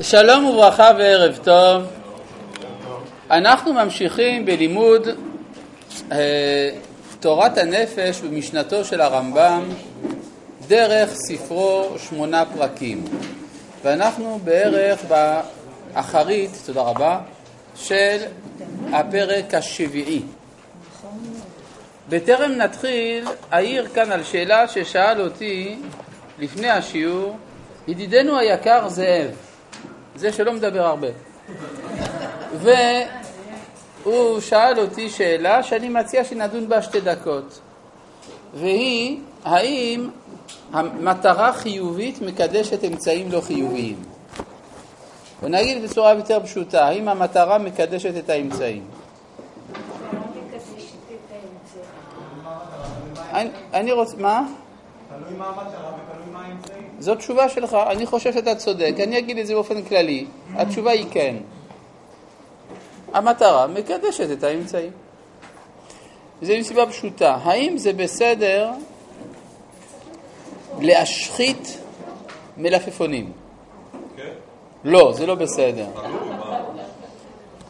שלום וברכה וערב טוב. אנחנו ממשיכים בלימוד אה, תורת הנפש במשנתו של הרמב"ם דרך ספרו שמונה פרקים. ואנחנו בערך באחרית, תודה רבה, של הפרק השביעי. בטרם נתחיל, אעיר כאן על שאלה ששאל אותי לפני השיעור ידידנו היקר זאב. זה שלא מדבר הרבה. והוא שאל אותי שאלה שאני מציע שנדון בה שתי דקות, והיא, האם המטרה חיובית מקדשת אמצעים לא חיוביים? ונגיד בצורה יותר פשוטה, האם המטרה מקדשת את האמצעים? אני רוצה, מה? תלוי מה המטרה ותלוי מה האמצעים. זאת תשובה שלך, אני חושב שאתה צודק, אני אגיד את זה באופן כללי, התשובה היא כן. המטרה מקדשת את האמצעים. זה מסיבה פשוטה, האם זה בסדר להשחית מלפפונים? כן. לא, זה לא בסדר.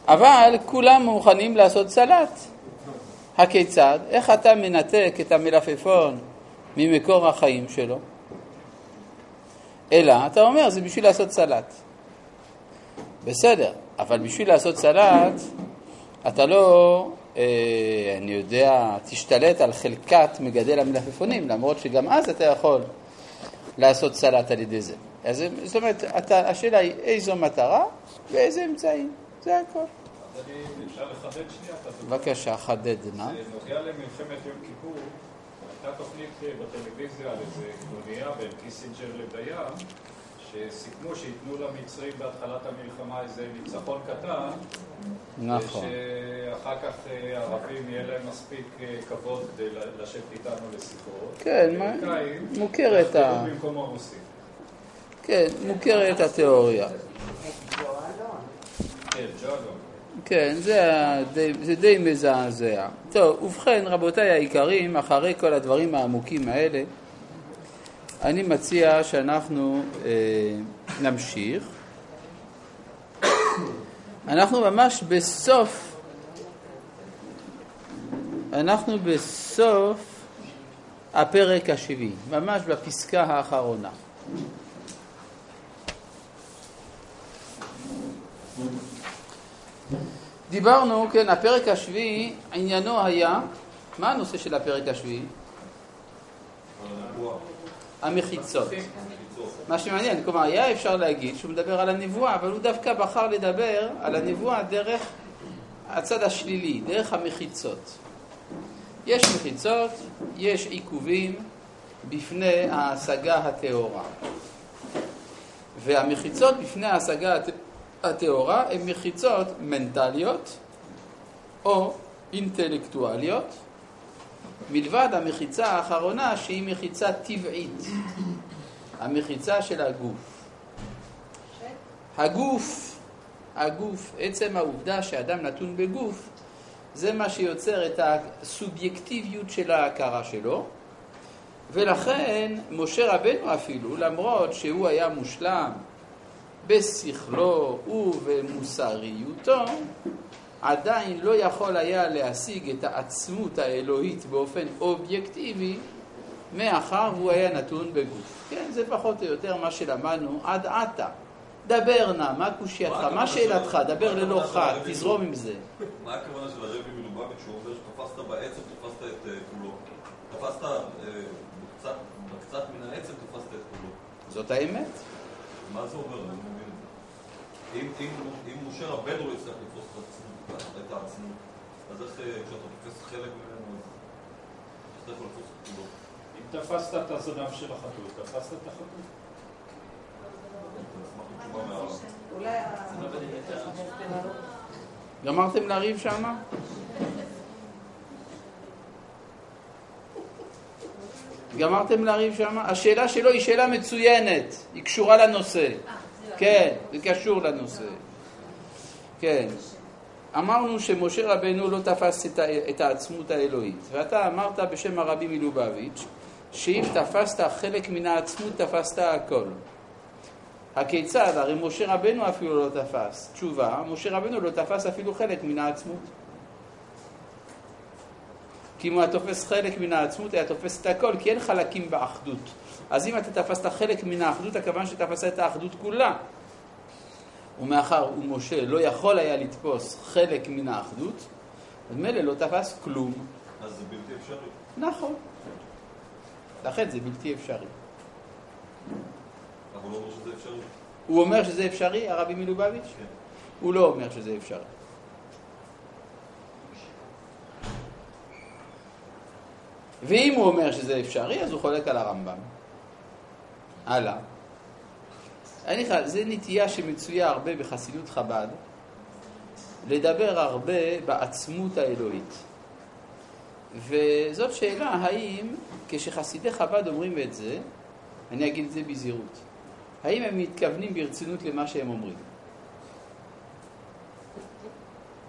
אבל כולם מוכנים לעשות סלט. הכיצד? איך אתה מנתק את המלפפון ממקור החיים שלו? אלא אתה אומר, זה בשביל לעשות סלט. בסדר, אבל בשביל לעשות סלט, אתה לא, אה, אני יודע, תשתלט על חלקת מגדל המלפפונים, למרות שגם אז אתה יכול לעשות סלט על ידי זה. אז זאת אומרת, אתה, השאלה היא איזו מטרה ואיזה אמצעים, זה הכל. אפשר לחדד שנייה? בבקשה, חדד נא. זה נוגע למלחמת יום כיפור. הייתה תוכנית אה, בטלוויזיה על איזה קנוניה בין קיסינג'ר לדיין, שסיכמו שייתנו למצרים בהתחלת המלחמה איזה ניצחון קטן, נכון. ושאחר כך הערבים אה, יהיה להם מספיק אה, כבוד כדי לשבת איתנו לשיחות. כן, מוכרת ה... במקום הרוסים. כן, מוכרת התיאוריה. כן, ג'אגון. כן, זה, די, זה די מזעזע. טוב, ובכן, רבותיי היקרים, אחרי כל הדברים העמוקים האלה, אני מציע שאנחנו אה, נמשיך. אנחנו ממש בסוף, אנחנו בסוף הפרק השביעי, ממש בפסקה האחרונה. דיברנו, כן, הפרק השביעי, עניינו היה, מה הנושא של הפרק השביעי? המחיצות. מה שמעניין, כלומר, היה אפשר להגיד שהוא מדבר על הנבואה, אבל הוא דווקא בחר לדבר על הנבואה דרך הצד השלילי, דרך המחיצות. יש מחיצות, יש עיכובים בפני ההשגה הטהורה. והמחיצות בפני ההשגה הטהורה הן מחיצות מנטליות או אינטלקטואליות, מלבד המחיצה האחרונה שהיא מחיצה טבעית, המחיצה של הגוף. הגוף, הגוף, עצם העובדה שאדם נתון בגוף, זה מה שיוצר את הסובייקטיביות של ההכרה שלו, ולכן משה רבנו אפילו, למרות שהוא היה מושלם בשכלו ובמוסריותו, עדיין לא יכול היה להשיג את העצמות האלוהית באופן אובייקטיבי, מאחר והוא היה נתון בגוף. כן, זה פחות או יותר מה שלמדנו עד עתה. דבר נא, מה קושייתך, מה שאלתך, דבר ללא חד, תזרום עם זה. מה הכוונה של הרבי מלובביץ' שהוא אומר שתפסת בעצם, תפסת את אה, כולו. תפסת אה, בקצת מן העצם, תפסת את כולו. זאת האמת. מה זה אומר? אם, אם, אם משה רבנו לא יצטרך לתפוס את העצמות, אז איך אה, כשאתה תופס חלק ממנו, אז אתה יכול לתפוס את כולו? אם תפסת את הזנב של החתול, תפסת את החתול. גמרתם לריב שמה? גמרתם לריב שמה? השאלה שלו היא שאלה מצוינת, היא קשורה לנושא. כן, זה קשור לנושא. כן. אמרנו שמשה רבנו לא תפס את העצמות האלוהית, ואתה אמרת בשם הרבי מלובביץ', שאם תפסת חלק מן העצמות, תפסת הכל. הכיצד? הרי משה רבנו אפילו לא תפס. תשובה, משה רבנו לא תפס אפילו חלק מן העצמות. כי אם הוא היה תופס חלק מן העצמות, היה תופס את הכל, כי אין חלקים באחדות. אז אם אתה תפסת חלק מן האחדות, הכוונה שתפסת את האחדות כולה. ומאחר ומשה לא יכול היה לתפוס חלק מן האחדות, אז מילא לא תפס כלום. אז זה בלתי אפשרי. נכון. לכן זה בלתי אפשרי. אבל הוא אומר שזה אפשרי. הוא אומר שזה אפשרי, הרבי מלובביץ'? כן. הוא לא אומר שזה אפשרי. ואם הוא אומר שזה אפשרי, אז הוא חולק על הרמב"ם. הלאה. אני לך, זה נטייה שמצויה הרבה בחסידות חב"ד, לדבר הרבה בעצמות האלוהית. וזאת שאלה, האם כשחסידי חב"ד אומרים את זה, אני אגיד את זה בזהירות, האם הם מתכוונים ברצינות למה שהם אומרים?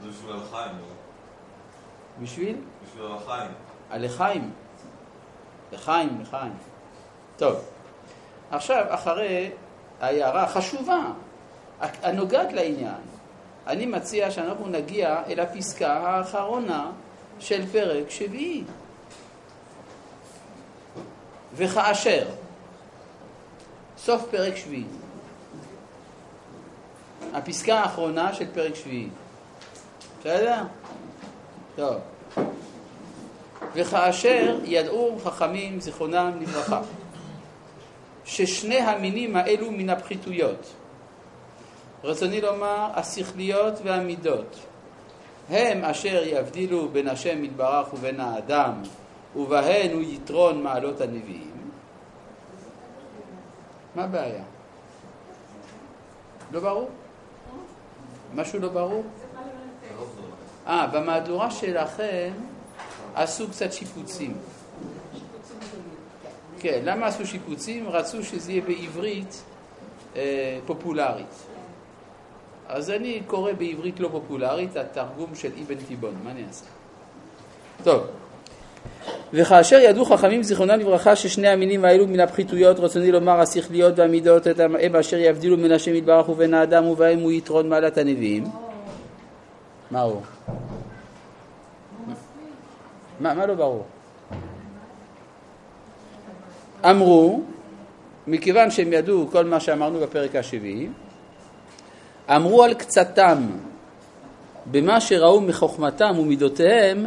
בשביל הלחיים, לא? בשביל? בשביל הלחיים. הלחיים. לחיים, לחיים. טוב, עכשיו, אחרי ההערה החשובה, הנוגעת לעניין, אני מציע שאנחנו נגיע אל הפסקה האחרונה של פרק שביעי. וכאשר, סוף פרק שביעי, הפסקה האחרונה של פרק שביעי. בסדר? טוב. וכאשר ידעו חכמים זיכרונם לברכה ששני המינים האלו מן הפחיתויות, רצוני לומר השכליות והמידות, הם אשר יבדילו בין השם יתברך ובין האדם, ובהן הוא יתרון מעלות הנביאים. מה הבעיה? לא ברור? משהו לא ברור? אה, במהדורה שלכם עשו קצת שיפוצים. כן, למה עשו שיפוצים? רצו שזה יהיה בעברית אה, פופולרית. אז אני קורא בעברית לא פופולרית התרגום של אבן תיבון, מה אני אעשה? טוב. וכאשר ידעו חכמים זיכרונם לברכה ששני המינים האלו מן הפחיתויות רצוני לומר השכליות והמידות הם אשר יבדילו מן השם יתברך ובין האדם ובהם הוא יתרון מעלת הנביאים מה הוא? מה, מה לא ברור? אמרו, מכיוון שהם ידעו כל מה שאמרנו בפרק השביעי, אמרו על קצתם במה שראו מחוכמתם ומידותיהם,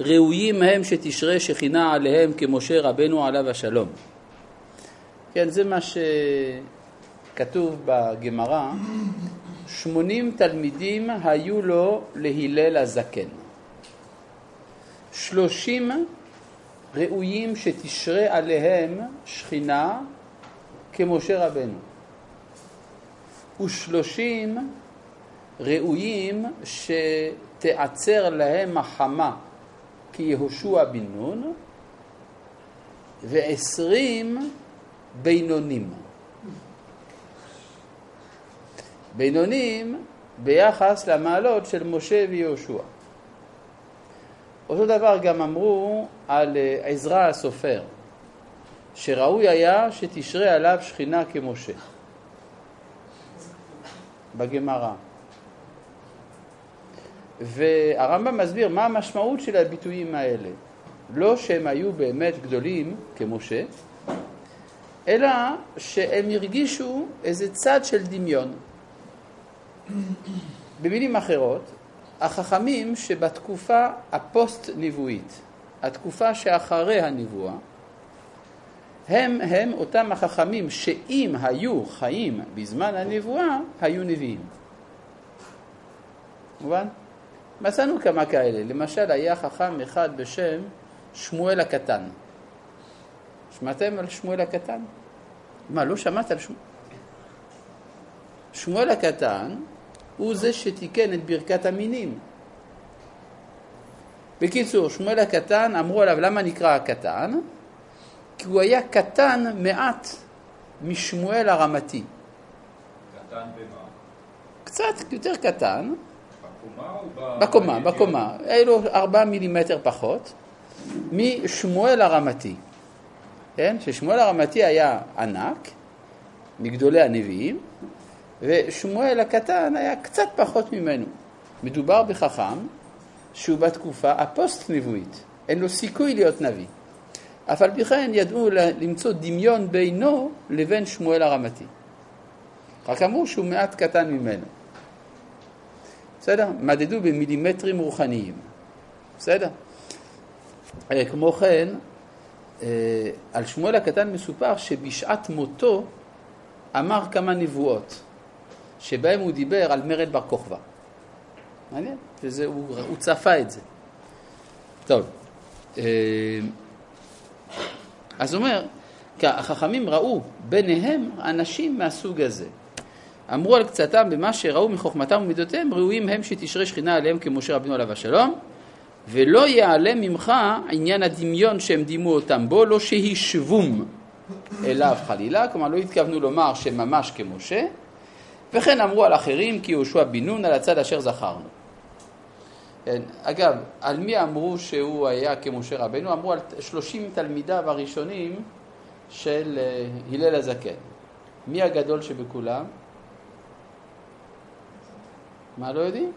ראויים הם שתשרה שכינה עליהם כמשה רבנו עליו השלום. כן, זה מה שכתוב בגמרא, שמונים תלמידים היו לו להלל הזקן. שלושים ראויים שתשרה עליהם שכינה כמשה רבנו. ושלושים ראויים שתעצר להם החמה כיהושע בן נון, ועשרים בינונים. בינונים ביחס למעלות של משה ויהושע. אותו דבר גם אמרו על אה, עזרא הסופר, שראוי היה שתשרה עליו שכינה כמשה. בגמרא. והרמב"ם מסביר מה המשמעות של הביטויים האלה. לא שהם היו באמת גדולים כמשה, אלא שהם הרגישו איזה צד של דמיון. במילים אחרות, החכמים שבתקופה הפוסט-נבואית, התקופה שאחרי הנבואה, הם הם אותם החכמים שאם היו חיים בזמן הנבואה, היו נביאים. מובן? מצאנו כמה כאלה. למשל, היה חכם אחד בשם שמואל הקטן. שמעתם על שמואל הקטן? מה, לא שמעת על שמואל? שמואל הקטן הוא זה שתיקן את ברכת המינים. בקיצור, שמואל הקטן, אמרו עליו למה נקרא הקטן? כי הוא היה קטן מעט משמואל הרמתי. קטן במה? קצת יותר קטן, בקומה או ב... בקומה? בקומה. היה לו ארבעה מילימטר פחות משמואל הרמתי. כן? ששמואל הרמתי היה ענק, מגדולי הנביאים, ושמואל הקטן היה קצת פחות ממנו. מדובר בחכם שהוא בתקופה הפוסט-נבואית, אין לו סיכוי להיות נביא. אף על פי כן ידעו למצוא דמיון בינו לבין שמואל הרמתי. רק אמרו שהוא מעט קטן ממנו. בסדר? מדדו במילימטרים רוחניים. בסדר? אה, כמו כן, אה, על שמואל הקטן מסופר שבשעת מותו אמר כמה נבואות, שבהם הוא דיבר על מרד בר כוכבא. מעניין, וזה, הוא, הוא צפה את זה. טוב, אה, אז אומר, החכמים ראו ביניהם אנשים מהסוג הזה. אמרו על קצתם במה שראו מחוכמתם ומידותיהם, ראויים הם שתשרה שכינה עליהם כמשה רבינו עליו השלום, ולא יעלה ממך עניין הדמיון שהם דימו אותם בו, לא שהישבום אליו חלילה, כלומר לא התכוונו לומר שממש כמשה, וכן אמרו על אחרים כי יהושע בן נון על הצד אשר זכרנו. כן, אגב, על מי אמרו שהוא היה כמשה רבנו? אמרו על שלושים תלמידיו הראשונים של אה, הלל הזקן. מי הגדול שבכולם? מה לא יודעים?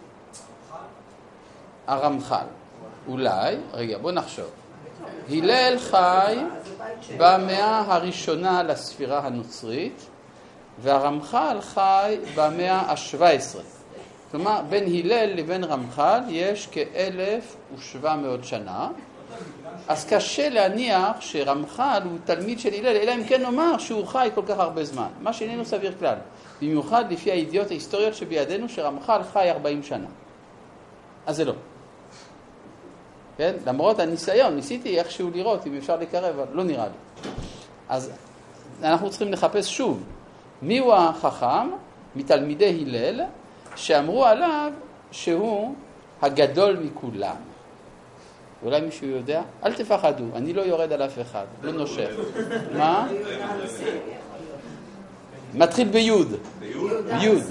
הרמח"ל. אולי, רגע, בוא נחשוב. הלל חי במאה הראשונה לספירה הנוצרית, והרמח"ל חי במאה ה-17. כלומר, בין הלל לבין רמח"ל יש כ-1,700 שנה, אז קשה להניח שרמח"ל הוא תלמיד של הלל, אלא אם כן נאמר שהוא חי כל כך הרבה זמן, מה שאיננו סביר כלל. במיוחד לפי הידיעות ההיסטוריות שבידינו שרמח"ל חי 40 שנה. אז זה לא. כן? למרות הניסיון, ניסיתי איכשהו לראות אם אפשר לקרב, אבל לא נראה לי. אז אנחנו צריכים לחפש שוב מיהו החכם מתלמידי הלל שאמרו עליו שהוא הגדול מכולם. אולי מישהו יודע? אל תפחדו, אני לא יורד על אף אחד, לא נושך. מה? מתחיל ביוד. ביוד.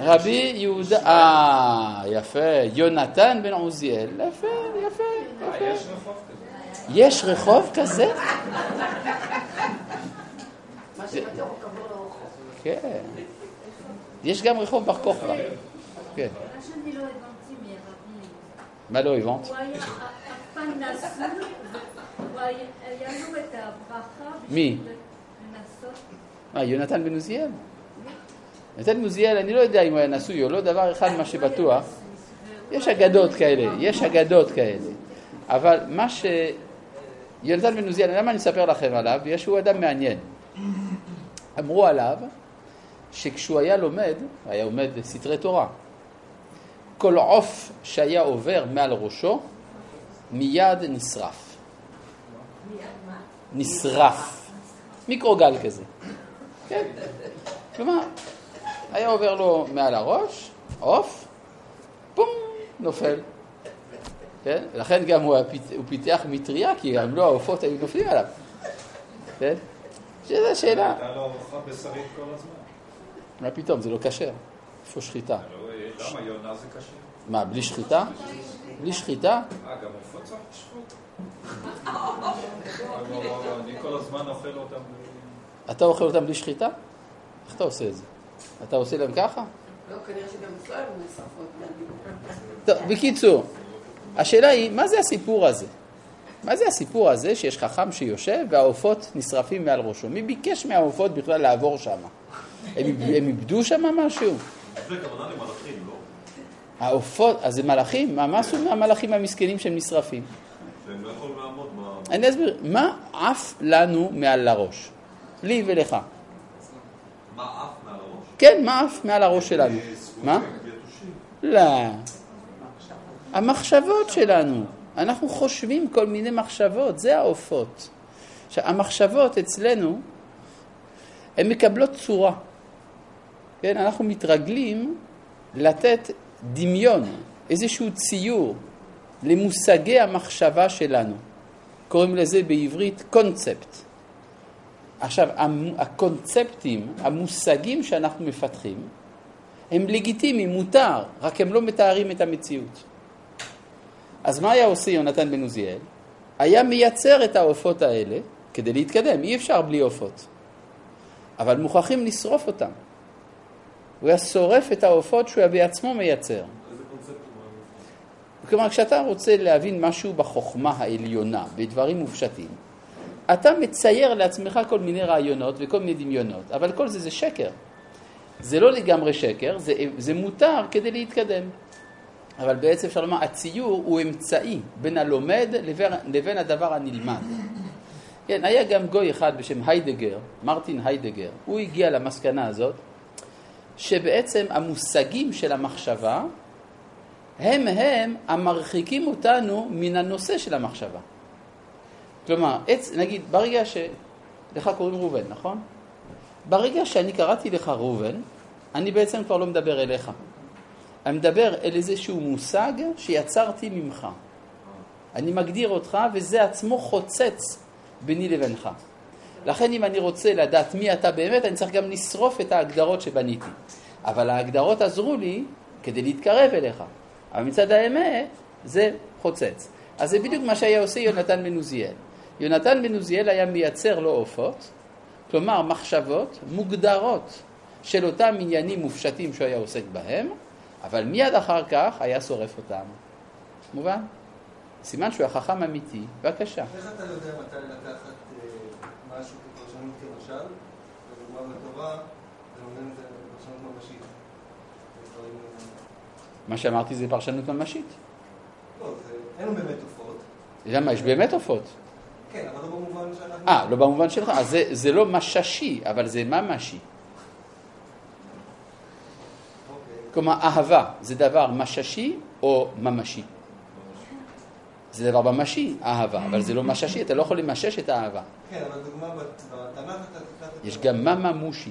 רבי יהודה, אה, יפה, יונתן בן עוזיאל, יפה, יפה, יפה. יש רחוב כזה? כן. יש גם רחוב בר כוכבא. כן. מה לא הבנת? לו את הברכה מי? מה, יונתן בן עוזיאל? יונתן בן עוזיאל, אני לא יודע אם הוא היה נשוי או לא, דבר אחד מה שבטוח, יש אגדות כאלה, יש אגדות כאלה, אבל מה ש... יונתן בן עוזיאל, למה אני אספר לכם עליו? בגלל שהוא אדם מעניין. אמרו עליו שכשהוא היה לומד, היה לומד סתרי תורה, כל עוף שהיה עובר מעל ראשו, מיד נשרף. נשרף. מיקרוגל כזה. כן. כלומר, היה עובר לו מעל הראש, עוף, פום, נופל. כן? לכן גם הוא פיתח מטריה, כי גם לא העופות היו נופלים עליו. כן? שזו השאלה. הייתה לו ארוחה בשרית כל הזמן. מה פתאום, זה לא כשר. איפה שחיטה? לא, למה יונה זה כשר? מה, בלי שחיטה? בלי שחיטה? אה, גם עופות צריך לשחוט? אני כל הזמן אוכל אותם. אתה אוכל אותם בלי שחיטה? איך אתה עושה את זה? אתה עושה להם ככה? לא, כנראה שגם אצלו היו נשרפות. טוב, בקיצור, השאלה היא, מה זה הסיפור הזה? מה זה הסיפור הזה שיש חכם שיושב והעופות נשרפים מעל ראשו? מי ביקש מהעופות בכלל לעבור שם? הם, איבדו שם משהו? זה כוונה למלאכים, לא? העופות, אז זה מלאכים? מה, מה עשו מהמלאכים המסכנים שהם נשרפים? שהם לא יכולים לעמוד ב... אני אסביר, מה עף לנו מעל הראש? לי ולך. מה עף מעל הראש? כן, מה עף מעל הראש שלנו? מה? לא. המחשבות שלנו. אנחנו חושבים כל מיני מחשבות, זה העופות. המחשבות אצלנו, הן מקבלות צורה. כן, אנחנו מתרגלים לתת דמיון, איזשהו ציור למושגי המחשבה שלנו. קוראים לזה בעברית קונספט. עכשיו, הקונספטים, המושגים שאנחנו מפתחים, הם לגיטימיים, מותר, רק הם לא מתארים את המציאות. אז מה היה עושה יונתן בן עוזיאל? היה מייצר את העופות האלה כדי להתקדם, אי אפשר בלי עופות. אבל מוכרחים לשרוף אותם. הוא היה שורף את העופות שהוא היה בעצמו מייצר. כלומר, כשאתה רוצה להבין משהו בחוכמה העליונה, בדברים מופשטים, אתה מצייר לעצמך כל מיני רעיונות וכל מיני דמיונות, אבל כל זה זה שקר. זה לא לגמרי שקר, זה, זה מותר כדי להתקדם. אבל בעצם אפשר לומר, הציור הוא אמצעי בין הלומד לבין, הדבר הנלמד. כן, היה גם גוי אחד בשם היידגר, מרטין היידגר, הוא הגיע למסקנה הזאת, שבעצם המושגים של המחשבה הם הם המרחיקים אותנו מן הנושא של המחשבה. כלומר, עץ, נגיד, ברגע ש... לך קוראים ראובן, נכון? ברגע שאני קראתי לך ראובן, אני בעצם כבר לא מדבר אליך. אני מדבר אל איזשהו מושג שיצרתי ממך. אני מגדיר אותך וזה עצמו חוצץ ביני לבינך. לכן אם אני רוצה לדעת מי אתה באמת, אני צריך גם לשרוף את ההגדרות שבניתי. אבל ההגדרות עזרו לי כדי להתקרב אליך. אבל מצד האמת, זה חוצץ. אז זה בדיוק מה שהיה עושה יונתן בן עוזיאל. יונתן בן עוזיאל היה מייצר לו עופות, כלומר מחשבות מוגדרות של אותם עניינים מופשטים שהוא היה עוסק בהם, אבל מיד אחר כך היה שורף אותם. מובן? סימן שהוא החכם אמיתי. בבקשה. איך אתה יודע מתי לקחת אה, משהו כפרשנות כמשל, לדוגמה בתורה, ולומדים את זה ממשית? מה שאמרתי זה פרשנות ממשית. לא, זה- אין באמת עופות. למה? יש באמת עופות. כן, אבל לא במובן שאנחנו... אה, לא במובן שלך. אז זה, זה לא מששי, אבל זה ממשי. אוקיי. כלומר, אהבה זה דבר מששי או ממשי? זה דבר ממשי, אהבה, אבל זה לא מששי, אתה לא יכול למשש את האהבה. כן, אבל דוגמה בת- בתנ"ך אתה יש גם מממושי.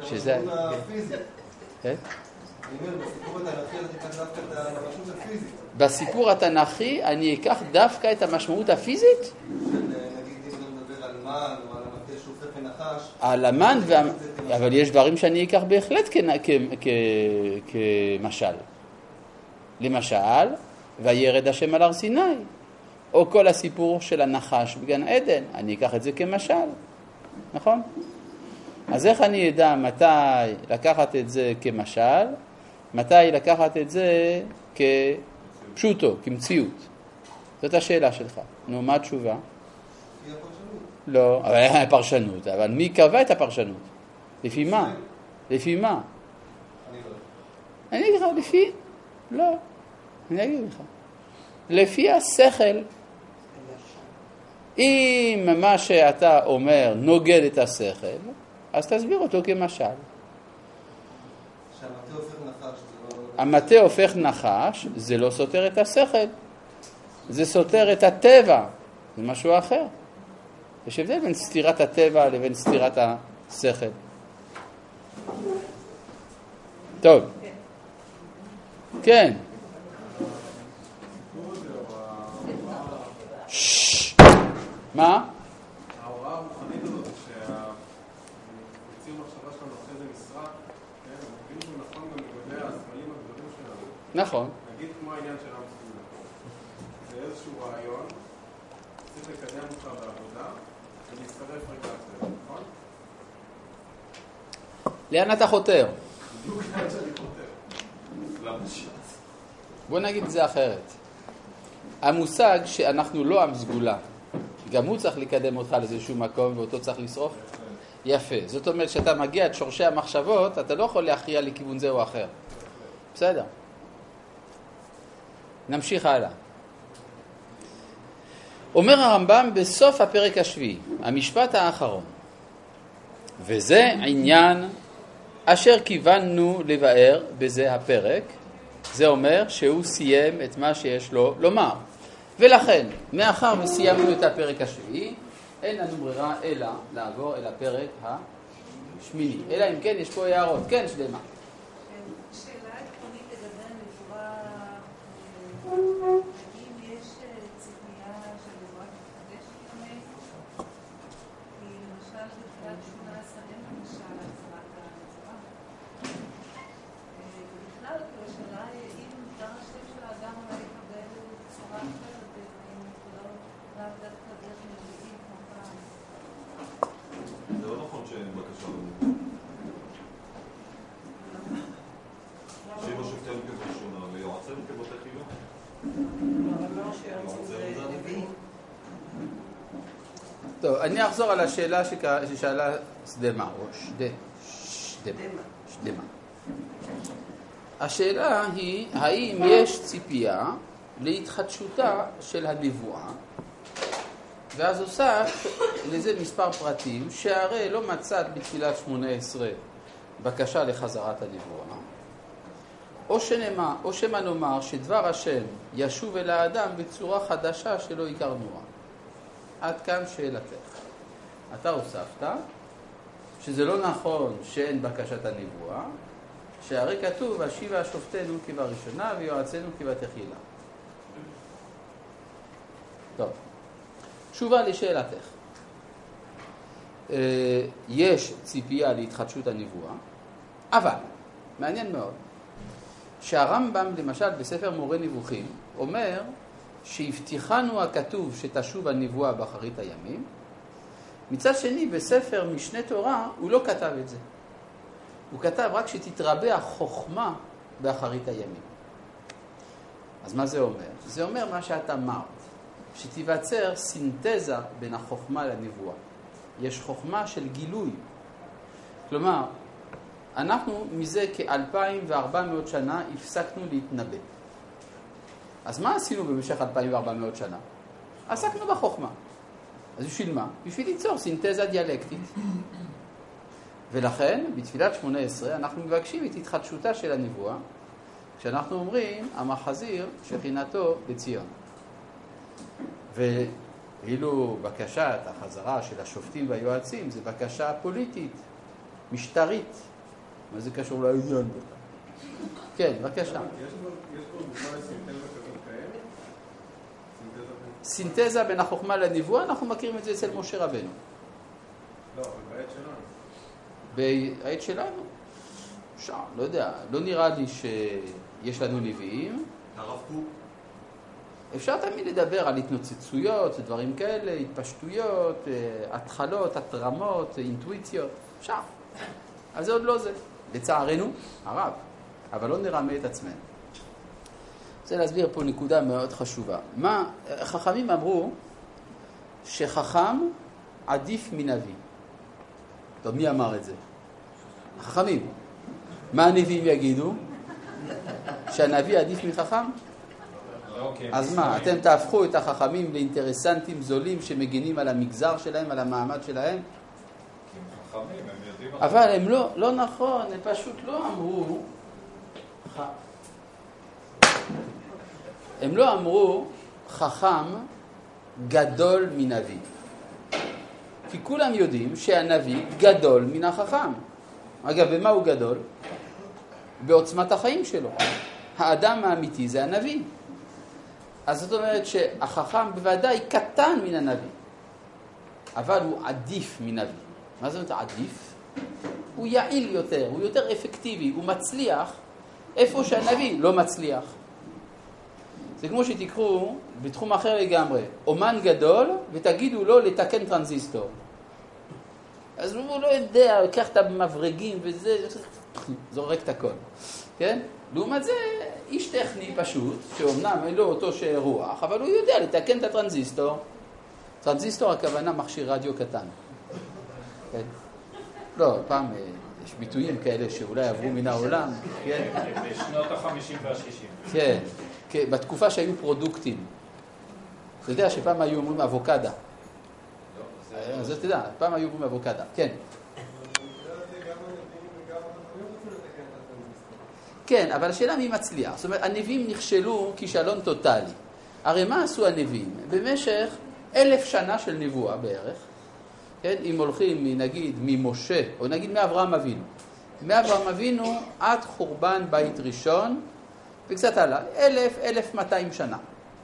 את שזה-. כן? אומר, בסיפור התנ"כי אתה תיקח דווקא את המשמעות הפיזית. בסיפור התנ"כי אני אקח דווקא את המשמעות הפיזית? אה, נגיד אם אתה מדבר על מן המן, וה... אבל יש דברים שאני אקח בהחלט כ... כ... כ... כמשל. למשל, וירד השם על הר סיני, או כל הסיפור של הנחש בגן עדן, אני אקח את זה כמשל, נכון? אז איך אני אדע מתי לקחת את זה כמשל, מתי לקחת את זה כפשוטו, כמציאות? זאת השאלה שלך. נו, מה התשובה? לא, אבל פרשנות, אבל מי קבע את הפרשנות? לפי מה? לפי מה? אני לא. אני אגיד לך, לפי... לא, אני אגיד לך. לפי השכל. אם מה שאתה אומר נוגד את השכל, אז תסביר אותו כמשל. לא... המטה הופך נחש, זה לא סותר את השכל. זה סותר את הטבע, זה משהו אחר. יש הבדל בין סתירת הטבע לבין סתירת השכל. טוב. כן. מה? ההוראה הרוחנית הזאת, שהציור מחשבה שלנו אחרי זה נסרק, כן, אני מבין שהוא נכון גם לגבי הסמלים הגדולים שלנו. נכון. נגיד כמו העניין של עם. זה איזשהו רעיון, צריך לקדם אותך בעבודה, לאן אתה חותר? בדיוק לאן שאני חותר. למה ש"ס? בוא נגיד את זה אחרת. המושג שאנחנו לא עם סגולה, גם הוא צריך לקדם אותך לאיזשהו מקום ואותו צריך לשרוף? יפה. זאת אומרת, כשאתה מגיע עד שורשי המחשבות, אתה לא יכול להכריע לכיוון זה או אחר. בסדר. נמשיך הלאה. אומר הרמב"ם בסוף הפרק השביעי, המשפט האחרון, וזה עניין אשר כיוונו לבאר בזה הפרק, זה אומר שהוא סיים את מה שיש לו לומר. ולכן, מאחר וסיימנו את הפרק השביעי, אין לנו ברירה אלא לעבור אל הפרק השמיני. אלא אם כן יש פה הערות. כן, שלמה. שאלה עקרונית לגבי הנבואה, אה, האם יש אה, ציפייה שהנבואה תתחדש לפעמים? כי למשל בתחילת 18 אין למשל הצהרת הנבואה. אה, ובכלל, כאילו, השאלה היא אם דבר השם של האדם אולי יקבל צורה אחרת, אם לא, לאו דווקא דרך נביאים כמו פעם. זה לא נכון שאין בקשה לנבואה. אחזור על השאלה ששאלה סדמה, או שדה, שדמה. שדמה. השאלה היא, האם יש ציפייה להתחדשותה של הנבואה, ואז הוסף לזה מספר פרטים, שהרי לא מצאת בתפילת שמונה עשרה בקשה לחזרת הנבואה, או שנאמר, או שמא נאמר שדבר השם ישוב אל האדם בצורה חדשה שלא הכרנוה. עד כאן שאלתך. אתה הוספת שזה לא נכון שאין בקשת הנבואה, שהרי כתוב, השיבה שופטנו כבראשונה ויועצנו כבתחילה. טוב, תשובה לשאלתך. אה, יש ציפייה להתחדשות הנבואה, אבל, מעניין מאוד, שהרמב"ם, למשל, בספר מורה נבוכים, אומר שהבטיחנו הכתוב שתשוב הנבואה באחרית הימים, מצד שני, בספר משנה תורה, הוא לא כתב את זה. הוא כתב רק שתתרבה החוכמה באחרית הימים. אז מה זה אומר? זה אומר מה שאת אמרת, שתיווצר סינתזה בין החוכמה לנבואה. יש חוכמה של גילוי. כלומר, אנחנו מזה כ-2,400 שנה הפסקנו להתנבא. אז מה עשינו במשך 2,400 שנה? עסקנו בחוכמה. אז בשביל מה? בשביל ליצור סינתזה דיאלקטית. ולכן, בתפילת שמונה עשרה אנחנו מבקשים את התחדשותה של הנבואה, כשאנחנו אומרים, המחזיר שכינתו בציון. ואילו בקשת החזרה של השופטים והיועצים זה בקשה פוליטית, משטרית. מה זה קשור לעניין בכלל? כן, בבקשה. יש בו יש בו דוגמה לסינתזה כזאת קיימת? סינתזה בין- החוכמה לנבואה, אנחנו מכירים את זה אצל משה רבנו. לא, אבל בעת שלנו. בעת שלנו, שם, לא יודע, לא נראה לי שיש לנו נביאים. הרב קוק, אפשר תמיד לדבר על התנוצצויות, דברים כאלה, התפשטויות, אה, התחלות, התרמות, אינטואיציות, אפשר. אבל זה עוד לא זה, לצערנו הרב, אבל לא נרמה את עצמנו. רוצה להסביר פה נקודה מאוד חשובה. מה, חכמים אמרו שחכם עדיף מנביא. טוב, מי אמר את זה? החכמים. מה הנביאים יגידו? שהנביא עדיף מחכם? אוקיי, אז מה, אתם תהפכו את החכמים לאינטרסנטים זולים שמגינים על המגזר שלהם, על המעמד שלהם? אבל הם לא, לא נכון, הם פשוט לא אמרו... הם לא אמרו חכם גדול מנביא. כי כולם יודעים שהנביא גדול מן החכם. אגב, במה הוא גדול? בעוצמת החיים שלו. האדם האמיתי זה הנביא. אז זאת אומרת שהחכם בוודאי קטן מן הנביא, אבל הוא עדיף מנביא. מה זאת אומרת עדיף? הוא יעיל יותר, הוא יותר אפקטיבי, הוא מצליח איפה שהנביא לא מצליח. זה כמו שתיקחו בתחום אחר לגמרי, אומן גדול ותגידו לו לתקן טרנזיסטור. אז הוא לא יודע, לוקח את המברגים וזה, זורק את הכל, כן? לעומת זה, איש טכני פשוט, שאומנם אין לו אותו שיר רוח, אבל הוא יודע לתקן את הטרנזיסטור. טרנזיסטור הכוונה מכשיר רדיו קטן. כן? לא, פעם אה, יש ביטויים כאלה שאולי עברו מן העולם, כן? בשנות ה-50 וה-60. כן, כן, בתקופה שהיו פרודוקטים. אתה יודע שפעם היו אומרים אבוקדה. אז אתה יודע, פעם היו אומרים אבוקדה. כן. כן, אבל השאלה מי מצליח. זאת אומרת, הנביאים נכשלו כישלון טוטאלי. הרי מה עשו הנביאים? במשך אלף שנה של נבואה בערך, כן, אם הולכים נגיד ממשה, או נגיד מאברהם אבינו, מאברהם אבינו עד חורבן בית ראשון, וקצת הלאה, אלף, אלף מאתיים שנה.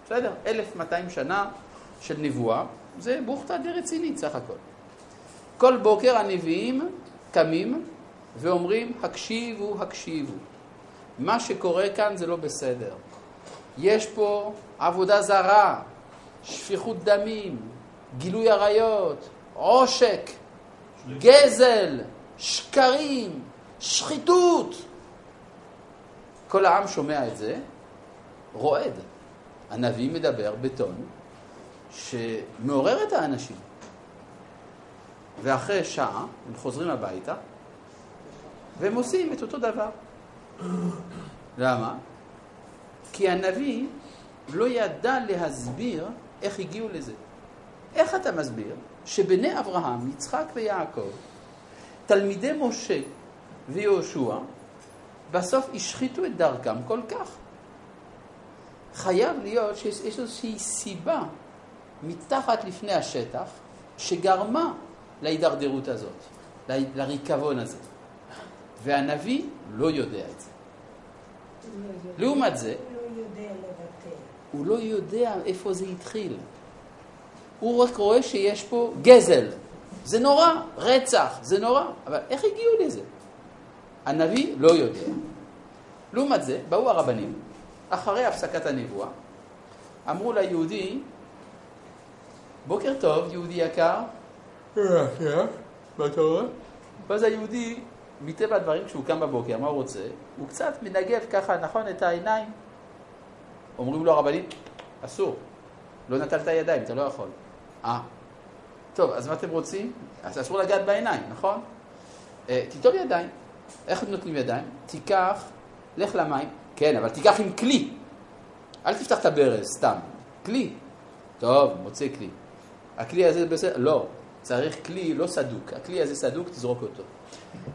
בסדר? אלף מאתיים שנה של נבואה, זה בוכתה די רצינית סך הכל. כל בוקר הנביאים קמים ואומרים, הקשיבו, הקשיבו. מה שקורה כאן זה לא בסדר. יש פה עבודה זרה, שפיכות דמים, גילוי עריות, עושק, גזל, שקרים, שחיתות. כל העם שומע את זה, רועד. הנביא מדבר בטון שמעורר את האנשים. ואחרי שעה הם חוזרים הביתה, והם עושים את אותו דבר. למה? כי הנביא לא ידע להסביר איך הגיעו לזה. איך אתה מסביר שבני אברהם, יצחק ויעקב, תלמידי משה ויהושע, בסוף השחיתו את דרכם כל כך? חייב להיות שיש איזושהי סיבה מתחת לפני השטח שגרמה להידרדרות הזאת, ל- לריקבון הזה. והנביא לא יודע את זה. לעומת זה, לא יודע. הוא לא יודע איפה זה התחיל. הוא רק רואה שיש פה גזל. זה נורא, רצח, זה נורא. אבל איך הגיעו לזה? הנביא לא יודע. לעומת זה, באו הרבנים, אחרי הפסקת הנבואה, אמרו ליהודי, בוקר טוב, יהודי יקר. מה אתה רואה? ואז היהודי, מטבע הדברים, כשהוא קם בבוקר, מה הוא רוצה? הוא קצת מנגב ככה, נכון, את העיניים. אומרים לו הרבנים, אסור, לא נטלת ידיים, אתה לא יכול. אה, טוב, אז מה אתם רוצים? אז אסור לגעת בעיניים, נכון? אה, תיטול ידיים. איך נוטלים ידיים? תיקח, לך למים, כן, אבל תיקח עם כלי. אל תפתח את הברז, סתם. כלי. טוב, מוצא כלי. הכלי הזה בסדר? לא. צריך כלי לא סדוק. הכלי הזה סדוק, תזרוק אותו.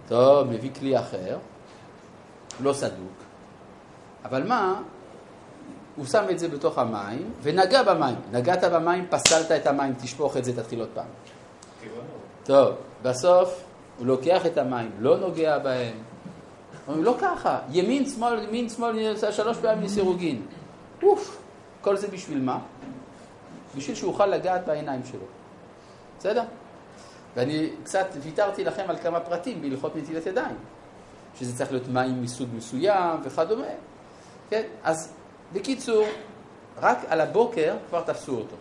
טוב, מביא כלי אחר, לא סדוק. אבל מה? הוא שם את זה בתוך המים ונגע במים. נגעת במים, פסלת את המים, תשפוך את זה, תתחיל עוד פעם. טוב, בסוף הוא לוקח את המים, לא נוגע בהם. אומרים, לא ככה, ימין, שמאל, ימין, שמאל, שלוש פעמים לסירוגין. אוף, כל זה בשביל מה? בשביל שהוא יוכל לגעת בעיניים שלו. בסדר? ואני קצת ויתרתי לכם על כמה פרטים בהלכות נטילת ידיים. שזה צריך להיות מים מסוג מסוים וכדומה. כן? אז בקיצור, רק על הבוקר כבר תפסו אותו.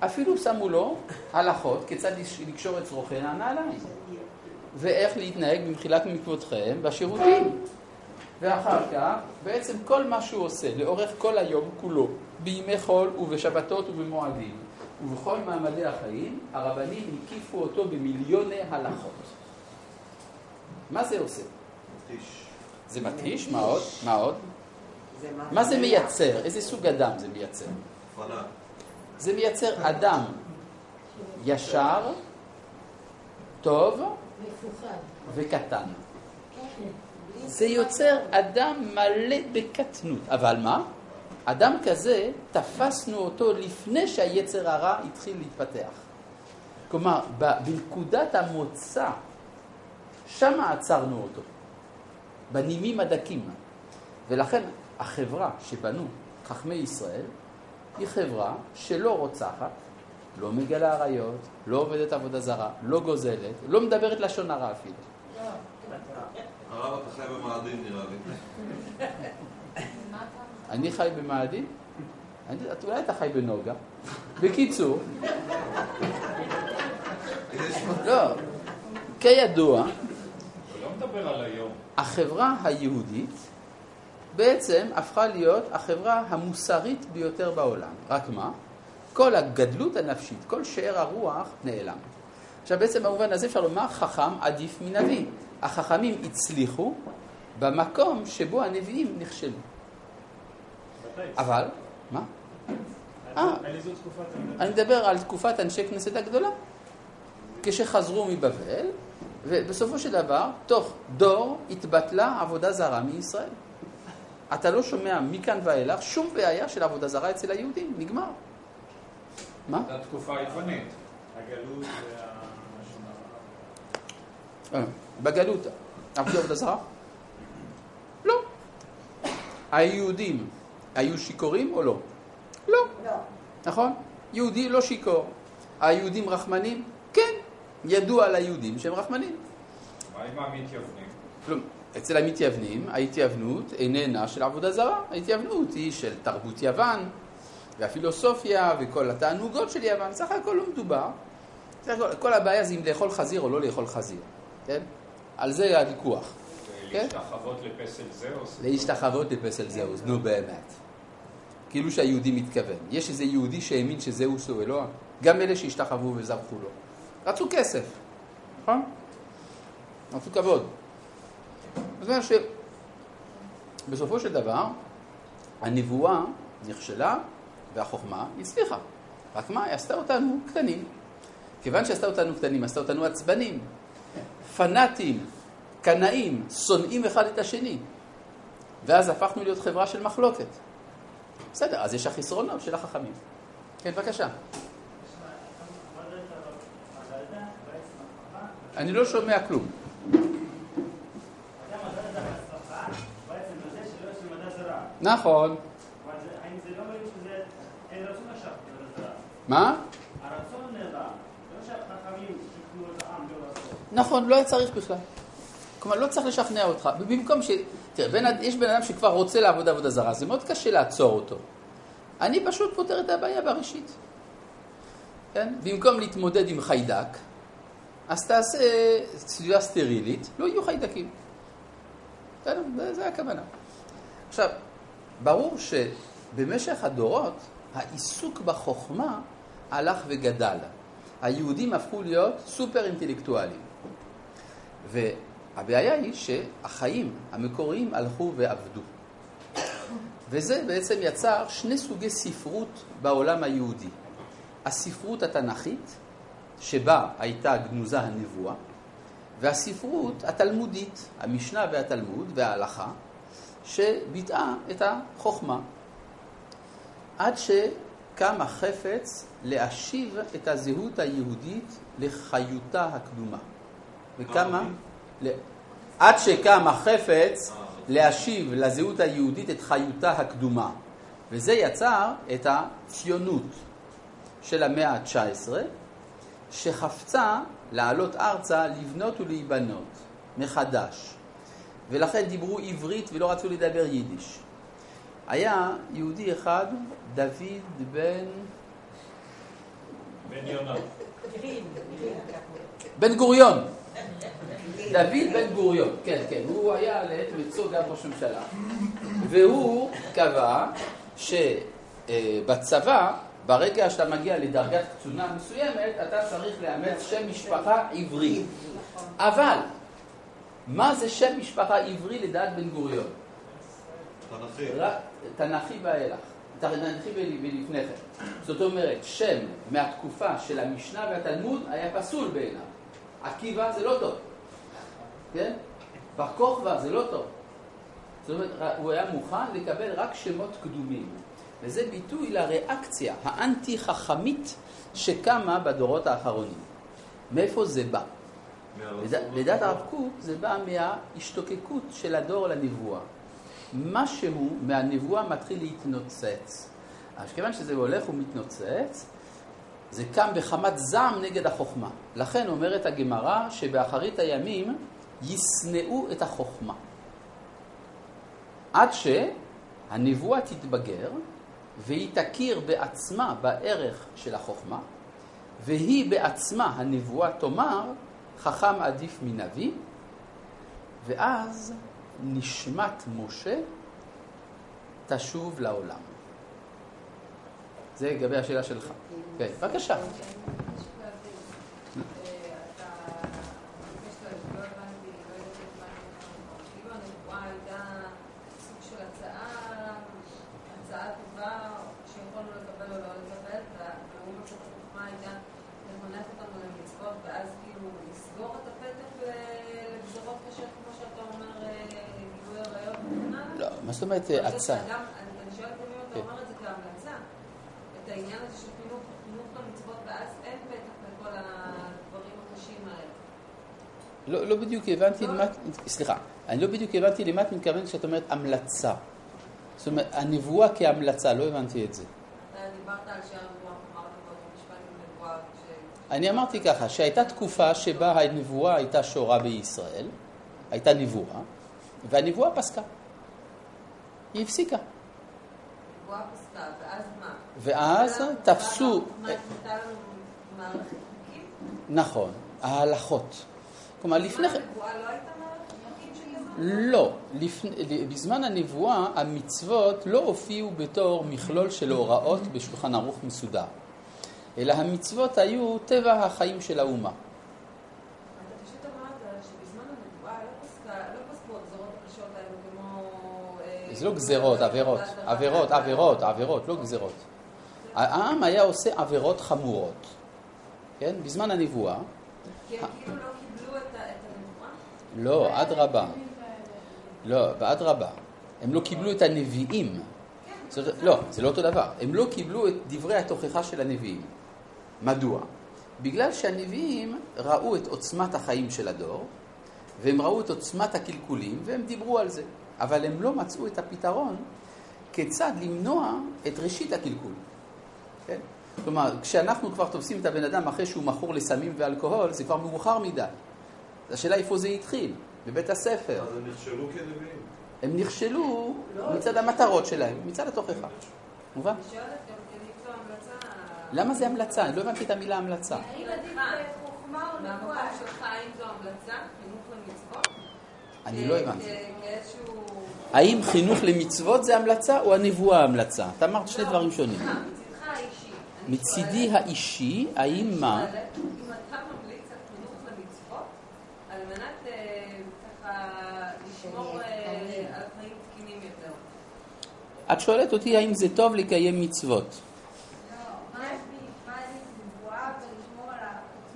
אפילו שמו לו הלכות כיצד לקשור את צרוכי הנעליים. ואיך להתנהג במחילת מכבודכם בשירותים. ואחר כך, בעצם כל מה שהוא עושה לאורך כל היום כולו, בימי חול ובשבתות ובמועדים, ובכל מעמדי החיים, הרבנים הקיפו אותו במיליוני הלכות. מה זה עושה? מתיש. זה מתיש? מה עוד? מה עוד? מה זה מייצר? איזה סוג אדם זה מייצר? זה מייצר אדם ישר, טוב. וקטן. זה יוצר אדם מלא בקטנות. אבל מה? אדם כזה, תפסנו אותו לפני שהיצר הרע התחיל להתפתח. כלומר, בנקודת המוצא, שם עצרנו אותו, בנימים הדקים. ולכן החברה שבנו חכמי ישראל היא חברה שלא רוצחת, לא מגלה עריות, לא עובדת עבודה זרה, לא גוזלת, לא מדברת לשון הרע אפילו. הרב אתה חי במאדים נראה לי. אני חי במאדים? אולי אתה חי בנוגה. בקיצור, לא, כידוע. החברה היהודית בעצם הפכה להיות החברה המוסרית ביותר בעולם. רק מה? כל הגדלות הנפשית, כל שאר הרוח נעלם. עכשיו בעצם במובן הזה אפשר לומר חכם עדיף מנביא. החכמים הצליחו במקום שבו הנביאים נכשלו. אבל, מה? אה? אני מדבר על תקופת אנשי כנסת הגדולה. כשחזרו מבבל, ובסופו של דבר, תוך דור התבטלה עבודה זרה מישראל. אתה לא שומע מכאן ואילך שום בעיה של עבודה זרה אצל היהודים, נגמר. מה? זו התקופה היוונית. הגלות הרע. אה, בגלות, עבדו עבודה זרה? לא. היהודים היו שיכורים או לא? לא. לא. נכון? יהודי לא שיכור. היהודים רחמנים? כן. ידוע על היהודים שהם רחמנים. מה עם המתייוונים? אצל המתייוונים, ההתייוונות איננה של עבודה זרה. ההתייוונות היא של תרבות יוון, והפילוסופיה, וכל התענוגות של יוון. סך הכל לא מדובר. הכל, כל הבעיה זה אם לאכול חזיר או לא לאכול חזיר, כן? על זה הוויכוח. כן? להשתחוות לפסל זהוס. להשתחוות לפסל זהוס, נו באמת. כאילו שהיהודי מתכוון. יש איזה יהודי שהאמין שזהוס הוא אלוה? גם אלה שהשתחוו וזרחו לו. רצו כסף. נכון? רצו כבוד. זאת אומרת שבסופו של דבר, הנבואה נכשלה והחוכמה הצליחה. רק מה? היא עשתה אותנו קטנים. כיוון שעשתה אותנו קטנים, עשתה אותנו עצבנים, פנאטים, קנאים, שונאים אחד את השני. ואז הפכנו להיות חברה של מחלוקת. בסדר, אז יש החסרונות של החכמים. כן, בבקשה. אני לא שומע כלום. נכון. מה? נכון, לא היה צריך בכלל. כלומר, לא צריך לשכנע אותך. במקום ש... תראה, בין, יש בן אדם שכבר רוצה לעבוד עבודה זרה, זה מאוד קשה לעצור אותו. אני פשוט פותר את הבעיה בראשית. כן? במקום להתמודד עם חיידק, אז תעשה סביבה סטרילית, לא יהיו חיידקים. בסדר, זה הכוונה. עכשיו, ברור שבמשך הדורות, העיסוק בחוכמה הלך וגדל. היהודים הפכו להיות סופר אינטלקטואלים. והבעיה היא שהחיים המקוריים הלכו ואבדו. וזה בעצם יצר שני סוגי ספרות בעולם היהודי. הספרות התנ"כית, שבה הייתה גנוזה הנבואה, והספרות התלמודית, המשנה והתלמוד וההלכה, שביטאה את החוכמה. עד שקם החפץ להשיב את הזהות היהודית לחיותה הקדומה. וכמה? ל... עד שקם החפץ להשיב לזהות היהודית את חיותה הקדומה. וזה יצר את הציונות של המאה ה-19, שחפצה לעלות ארצה, לבנות ולהיבנות מחדש. ולכן דיברו עברית ולא רצו לדבר יידיש. היה יהודי אחד, דוד בן... בן יונה. בן גוריון. דוד בן גוריון, כן, כן, הוא היה לעת מצוא גם ראש ממשלה. והוא קבע שבצבא, ברגע שאתה מגיע לדרגת קצונה מסוימת, אתה צריך לאמץ שם משפחה עברי. אבל, מה זה שם משפחה עברי לדעת בן גוריון? תנ"כי. תנ"כי ואילך. תנ"כי ולפני כן. זאת אומרת, שם מהתקופה של המשנה והתלמוד היה פסול בעיניו. עקיבא זה לא טוב, כן? בר כוכבא זה לא טוב. זאת אומרת, הוא היה מוכן לקבל רק שמות קדומים. וזה ביטוי לריאקציה האנטי-חכמית שקמה בדורות האחרונים. מאיפה זה בא? לדעת הרב קוק זה בא מההשתוקקות של הדור לנבואה. משהו מהנבואה מתחיל להתנוצץ. אז כיוון שזה הולך ומתנוצץ, זה קם בחמת זעם נגד החוכמה. לכן אומרת הגמרא שבאחרית הימים ישנאו את החוכמה. עד שהנבואה תתבגר והיא תכיר בעצמה בערך של החוכמה, והיא בעצמה, הנבואה תאמר, חכם עדיף מנביא, ואז נשמת משה תשוב לעולם. זה לגבי השאלה שלך. כן, בבקשה. אומרת עצה? אני שואלת אם אתה אומר את זה כהמלצה, את העניין הזה של חינוך למצוות, ואז אין פתח לכל הדברים הקשים האלה. לא, לא בדיוק הבנתי למה, סליחה, אני לא בדיוק הבנתי למה את מתכוונת כשאת אומרת המלצה. זאת אומרת, הנבואה כהמלצה, לא הבנתי את זה. אני אמרתי ככה, שהייתה תקופה שבה הנבואה הייתה שורה בישראל, הייתה נבואה, והנבואה פסקה. היא הפסיקה. ואז תפסו... נכון, ההלכות. כלומר, לפני כן... לא? לא, בזמן הנבואה המצוות לא הופיעו בתור מכלול של הוראות בשולחן ערוך מסודר, אלא המצוות היו טבע החיים של האומה. לא גזרות, עבירות, עבירות, עבירות, עבירות, לא גזרות. העם היה עושה עבירות חמורות, כן? בזמן הנבואה. כי הם כאילו לא קיבלו את ה- את הנבואה? לא, אדרבה. לא, ואדרבה. הם לא קיבלו את הנביאים. זאת, לא, זה לא אותו דבר. הם לא קיבלו את דברי התוכחה של הנביאים. מדוע? בגלל שהנביאים ראו את עוצמת החיים של הדור, והם ראו את עוצמת הקלקולים, והם דיברו על זה. אבל הם לא מצאו את הפתרון כיצד למנוע את ראשית הקלקול. כן? כלומר, כשאנחנו כבר תופסים את הבן אדם אחרי שהוא מכור לסמים ואלכוהול, זה כבר מאוחר מדי. השאלה איפה זה התחיל, בבית הספר. אז הם נכשלו כנביאים. הם נכשלו מצד המטרות שלהם, מצד התוכחה. מובן? למה זה המלצה? אני לא הבנתי את המילה המלצה. האם עדיף בחוכמה או מהמקום נבואה? שלך, האם זו המלצה, חינוך למצוות? אני לא הבנתי. האם חינוך למצוות זה המלצה או הנבואה המלצה? אתה אמרת שני לא, דברים שונים. מצידי האישי, האם מה? שואלת אם אתה ממליץ על חינוך למצוות, על מנת ככה לשמור על חיים תקינים יותר. את שואלת אותי האם זה טוב לקיים מצוות.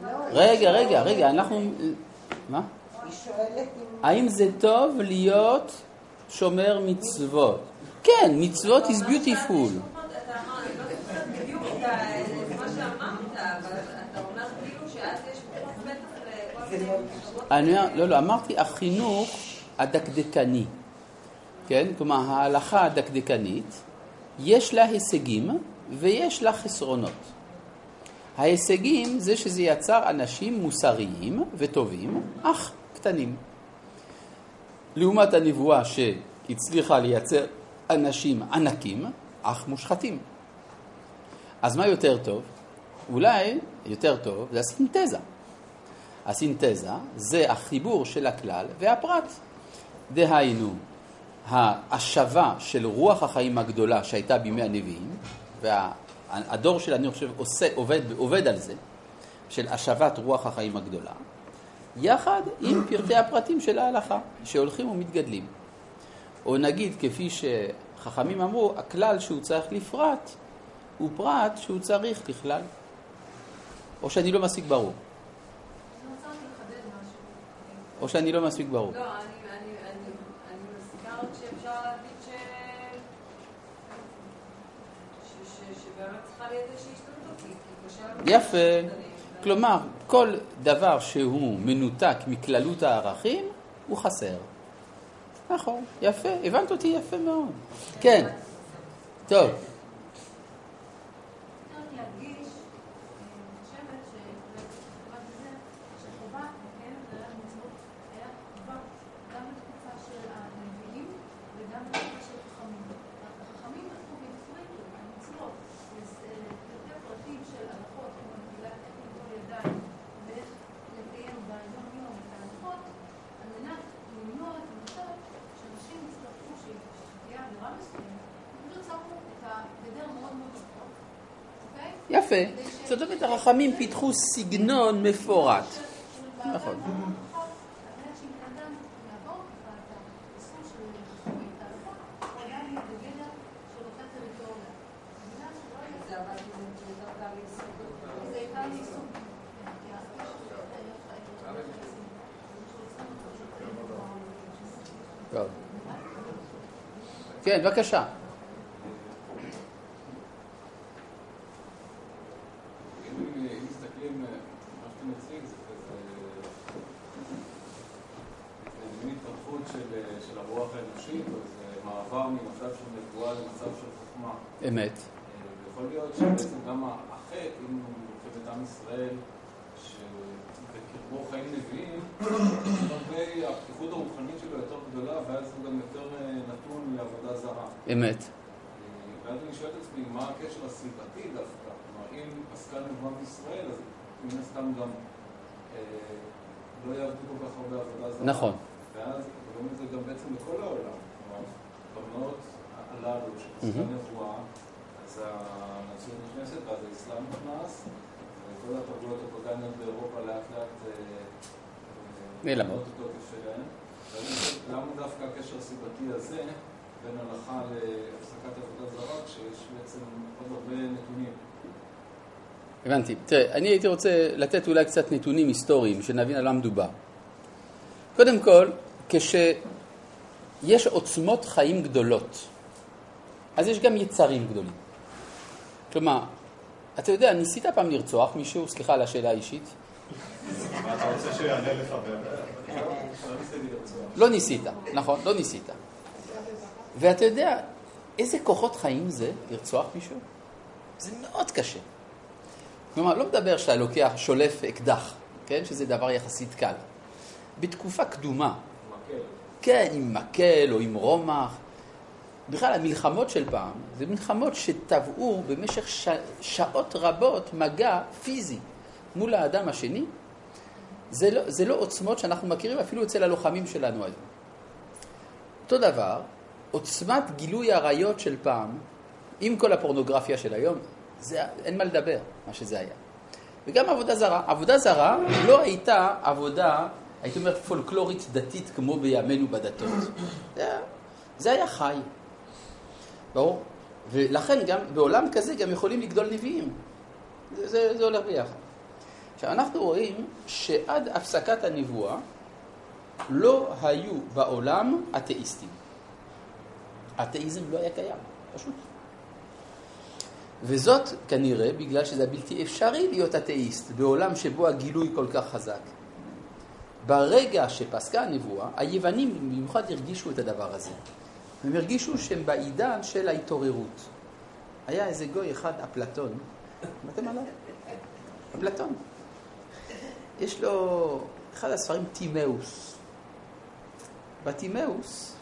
לא? רגע, רגע, רגע, אנחנו... מה? היא שואלת אם... האם זה טוב להיות שומר מצוות? כן, מצוות is beautiful. אני לא לכל מיני מחשבות. אני, אומר- לא, לא, אמרתי החינוך הדקדקני, כן? כלומר, ההלכה הדקדקנית, יש לה הישגים ויש לה חסרונות. ההישגים זה שזה יצר אנשים מוסריים וטובים, אך קטנים. לעומת הנבואה שהצליחה לייצר אנשים ענקים, אך מושחתים. אז מה יותר טוב? אולי יותר טוב זה הסינתזה. הסינתזה זה החיבור של הכלל והפרט. דהיינו, ההשבה של רוח החיים הגדולה שהייתה בימי הנביאים, והדור שלנו, אני חושב, עושה, עובד, עובד על זה, של השבת רוח החיים הגדולה, יחד עם פרטי הפרטים של ההלכה, שהולכים ומתגדלים. או נגיד, כפי שחכמים אמרו, הכלל שהוא צריך לפרט, הוא פרט שהוא צריך לכלל. או שאני לא מספיק ברור. או שאני לא מספיק ברור. לא, אני, אני, אני, אני מסכימה רק שאפשר להגיד ש... שבאמת צריכה להיות איזושהי לנו... יפה. כלומר, כל דבר שהוא מנותק מכללות הערכים, הוא חסר. נכון, יפה, הבנת אותי יפה מאוד. כן, טוב. רק להדגיש, אני חושבת שבתקופת זה, שחובה לקיים את כללי המצוות היה חובה גם בתקופה של הנביאים וגם בתקופה של חכמים. החכמים הלכו והפריטו את המצוות לפרטי פרטים של הלכות, כמו נטילת איך לנטול ידיים ואיך לקיים ביום יום את ההלכות, על מנת למנוע את המצב שאנשים יצטרכו שתהיה עבירה מסוימת, פשוט שמו את הגדר מאוד מאוד רחוק. אוקיי? יפה. זאת החכמים פיתחו סגנון מפורט. נכון. כן, בבקשה. אם אם מסתכלים, אה, מה שאתה מציג זה כזה... זה מין התפתחות של, אה, של הרוח האנושית, או איזה מעבר ממצב של נבואה למצב של חוכמה. אמת. אה, ויכול להיות שבעצם גם החטא, אם לוקחים את עם ישראל, שבקרבו חיים נביאים, הרבה, הפתיחות הרוחנית שלו יותר גדולה, ואז הוא גם יותר אה, נתון לעבודה זרה. אמת. ואז אני שואל את עצמי, מה הקשר הסיבתי דווקא? כלומר, אם עסקה נבואה בישראל, אז מן הסתם גם אה, לא יעבדו כל כך הרבה עבודה זרה. נכון. ואז רואים את זה גם בעצם בכל העולם. כלומר, במאות הללו שעסקה מהמם. נבואה, אז הנצרות נכנסת, ואז האסלאם נכנס, וכל התרבויות הפגניות באירופה לאט לאט אה, אה, נעלמות. למה דווקא הקשר הסיבתי הזה בין הלכה להפסקת עבודה זרה, כשיש בעצם עוד הרבה נתונים. הבנתי. תראה, אני הייתי רוצה לתת אולי קצת נתונים היסטוריים, שנבין על מה מדובר. קודם כל, כשיש עוצמות חיים גדולות, אז יש גם יצרים גדולים. כלומר, אתה יודע, ניסית פעם לרצוח מישהו? סליחה על השאלה האישית. מה אתה רוצה שהוא יענה לך? לא. לא ניסית, נכון, לא ניסית. ואתה יודע איזה כוחות חיים זה לרצוח מישהו? זה מאוד קשה. כלומר, לא מדבר שאתה לוקח, שולף אקדח, כן? שזה דבר יחסית קל. בתקופה קדומה, מקל. כן, עם מקל או עם רומח. בכלל, המלחמות של פעם, זה מלחמות שטבעו במשך ש... שעות רבות מגע פיזי מול האדם השני. זה לא, זה לא עוצמות שאנחנו מכירים אפילו אצל הלוחמים שלנו היום. אותו דבר, עוצמת גילוי עריות של פעם, עם כל הפורנוגרפיה של היום, זה, אין מה לדבר, מה שזה היה. וגם עבודה זרה. עבודה זרה לא הייתה עבודה, הייתי אומר, פולקלורית דתית כמו בימינו בדתות. זה, זה היה חי. ברור? ולכן גם בעולם כזה גם יכולים לגדול נביאים. זה, זה, זה הולך ביחד. עכשיו, אנחנו רואים שעד הפסקת הנבואה לא היו בעולם אתאיסטים. אתאיזם לא היה קיים, פשוט. וזאת כנראה בגלל שזה בלתי אפשרי להיות אתאיסט בעולם שבו הגילוי כל כך חזק. ברגע שפסקה הנבואה, היוונים במיוחד הרגישו את הדבר הזה. הם הרגישו שהם בעידן של ההתעוררות. היה איזה גוי אחד, אפלטון, שמעתם עליו? אפלטון. יש לו אחד הספרים טימאוס. בטימאוס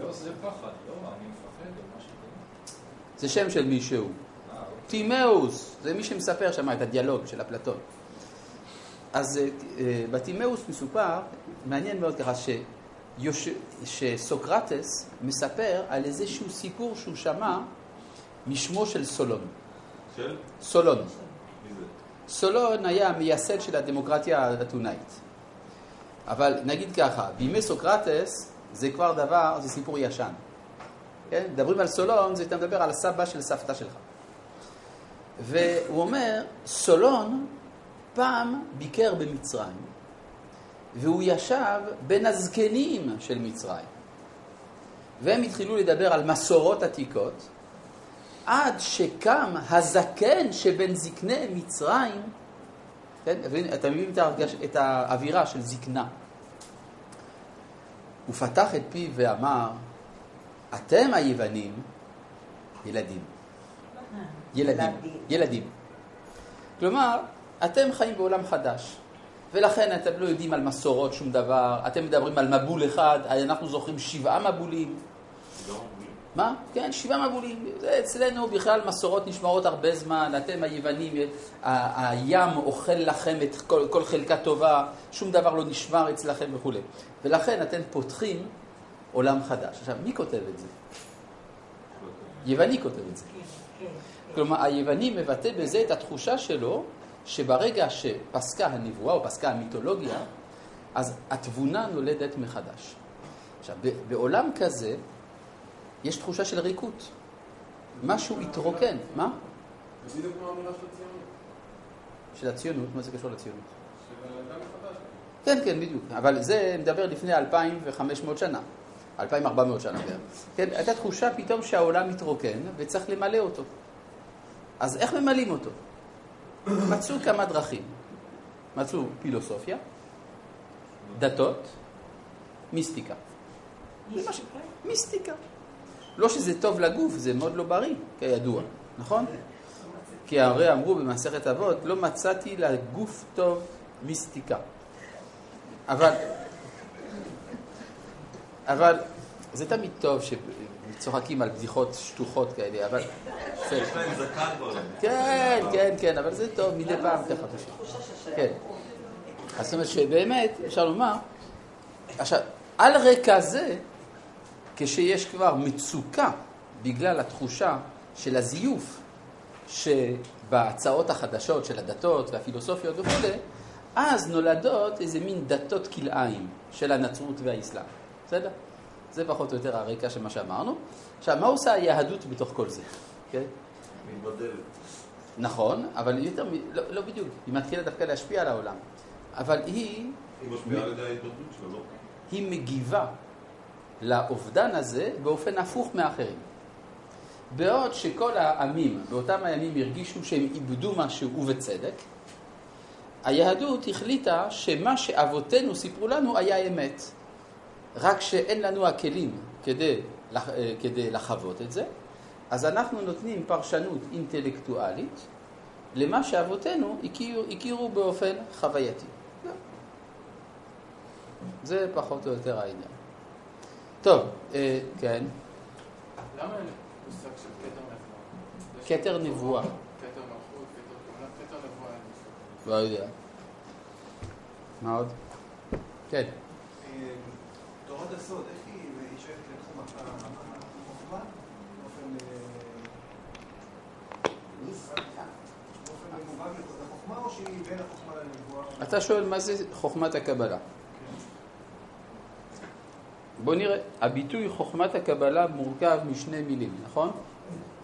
טימאוס זה פחד, לא? אני מפחד או משהו כזה. זה שם של מישהו. אה, אוקיי. טימאוס, זה מי שמספר שם את הדיאלוג של אפלטון. אז אה, בטימאוס מסופר, מעניין מאוד ככה, שיוש... שסוקרטס מספר על איזשהו סיפור שהוא שמע משמו של סולון. של? סולון. סולון היה המייסד של הדמוקרטיה האתונאית. אבל נגיד ככה, בימי סוקרטס זה כבר דבר, זה סיפור ישן. כן? מדברים על סולון, זה אתה מדבר על הסבא של סבתא שלך. והוא אומר, סולון פעם ביקר במצרים, והוא ישב בין הזקנים של מצרים. והם התחילו לדבר על מסורות עתיקות, עד שקם הזקן שבין זקני מצרים, כן, אתה מבין את, ההרגש, את האווירה של זקנה. הוא פתח את פיו ואמר, אתם היוונים ילדים. ילדים. ילדים. כלומר, אתם חיים בעולם חדש, ולכן אתם לא יודעים על מסורות שום דבר, אתם מדברים על מבול אחד, אנחנו זוכרים שבעה מבולים. מה? כן, שבעה מבולים. זה אצלנו בכלל מסורות נשמרות הרבה זמן, אתם היוונים, ה- הים אוכל לכם את כל, כל חלקה טובה, שום דבר לא נשמר אצלכם וכולי. ולכן אתם פותחים עולם חדש. עכשיו, מי כותב את זה? יווני כותב את זה. כלומר, היווני מבטא בזה את התחושה שלו שברגע שפסקה הנבואה או פסקה המיתולוגיה, אז התבונה נולדת מחדש. עכשיו, בעולם כזה יש תחושה של ריקות. משהו התרוקן. מה? זה בדיוק כמו האמירה של הציונות. של הציונות, מה זה קשור לציונות? כן, כן, בדיוק. אבל זה מדבר לפני 2,500 שנה. 2,400 שנה בערך. כן, הייתה תחושה פתאום שהעולם מתרוקן וצריך למלא אותו. אז איך ממלאים אותו? מצאו כמה דרכים. מצאו פילוסופיה, דתות, מיסטיקה. זה מה ש- מיסטיקה. לא שזה טוב לגוף, זה מאוד לא בריא, כידוע, נכון? כי הרי אמרו במסכת אבות, לא מצאתי לגוף טוב מיסטיקה. אבל, אבל זה תמיד טוב שצוחקים על בדיחות שטוחות כאלה, אבל... יש להם זקן כבר. כן, כן, כן, אבל זה טוב מדי פעם ככה פשוט. כן. אז זאת אומרת שבאמת, אפשר לומר, עכשיו, על רקע זה, כשיש כבר מצוקה בגלל התחושה של הזיוף שבהצעות החדשות של הדתות והפילוסופיות וכו', אז נולדות איזה מין דתות כלאיים של הנצרות והאסלאם. בסדר? זה פחות או יותר הרקע של מה שאמרנו. עכשיו, מה עושה היהדות בתוך כל זה? כן? מתבדלת. נכון, אבל יותר, לא, לא בדיוק, היא מתחילה דווקא להשפיע על העולם. אבל היא, היא משפיעה על ידי ההתבדלות שלה, לא? היא מגיבה לאובדן הזה באופן הפוך מאחרים. בעוד שכל העמים באותם הימים הרגישו שהם איבדו משהו ובצדק, היהדות החליטה שמה שאבותינו סיפרו לנו היה אמת. רק שאין לנו הכלים כדי, אה, כדי לחוות את זה, אז אנחנו נותנים פרשנות אינטלקטואלית למה שאבותינו הכירו, הכירו באופן חווייתי. זה פחות או יותר העניין. טוב, אה, כן, למה אין מושג של כתר נבואה? כתר נבואה. כתר מלכות, כתר נבואה אין מושג. לא יודע. מה עוד? כן. תורת הסוד, איך היא היא שייכת לתחום החוכמה? באופן... אה, באופן מובהק לתורת החוכמה, או שהיא בין החוכמה לנבואה? אתה שואל מה זה חוכמת הקבלה. בוא נראה, הביטוי חוכמת הקבלה מורכב משני מילים, נכון?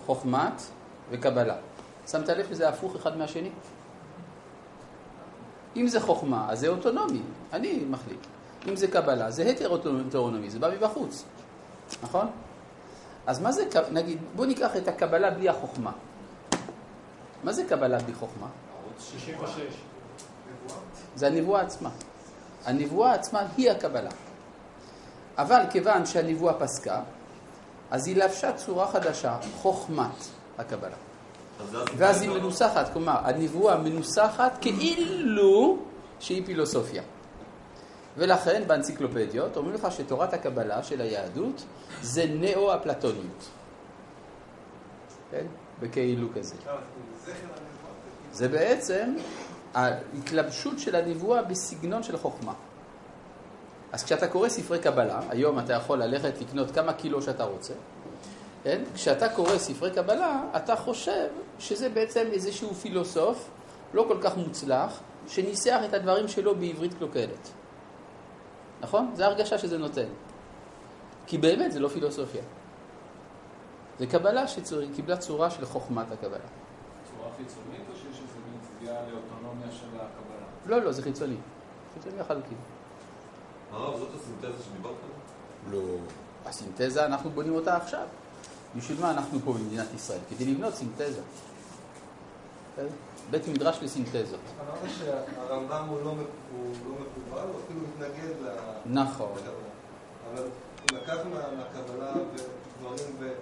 חוכמת וקבלה. שמת לב שזה הפוך אחד מהשני? אם זה חוכמה, אז זה אוטונומי, אני מחליט. אם זה קבלה, זה הטר-אוטונומי, זה בא מבחוץ, נכון? אז מה זה, נגיד, בוא ניקח את הקבלה בלי החוכמה. מה זה קבלה בלי חוכמה? 66. זה הנבואה עצמה. הנבואה עצמה היא הקבלה. אבל כיוון שהנבואה פסקה, אז היא לבשה צורה חדשה, חוכמת הקבלה. ואז היא מנוסחת, כלומר, הנבואה מנוסחת כאילו שהיא פילוסופיה. ולכן באנציקלופדיות אומרים לך שתורת הקבלה של היהדות זה נאו-אפלטוניות. כן? בכאילו כזה. הנבואה. זה בעצם ההתלבשות של הנבואה בסגנון של חוכמה. אז כשאתה קורא ספרי קבלה, היום אתה יכול ללכת לקנות כמה קילו שאתה רוצה, כן? כשאתה קורא ספרי קבלה, אתה חושב שזה בעצם איזשהו פילוסוף לא כל כך מוצלח, שניסח את הדברים שלו בעברית קלוקלת. נכון? זו הרגשה שזה נותן. כי באמת זה לא פילוסופיה. זה קבלה שקיבלה צורה של חוכמת הקבלה. צורה חיצונית או שיש איזה מין צביעה לאוטונומיה של הקבלה? לא, לא, זה חיצוני. חיצוני לחלוטין. הרב, זאת הסינתזה שדיברת עליה? לא. הסינתזה, אנחנו בונים אותה עכשיו. בשביל מה אנחנו פה במדינת ישראל? כדי לבנות סינתזה. בסדר? בית מדרש לסינתזות. אמרת שהרמב"ם הוא לא הוא לא מקובל, הוא אפילו מתנגד ל- נכון. לקבלה. אבל הוא לקח מה- מהקבלה ודברים ונתן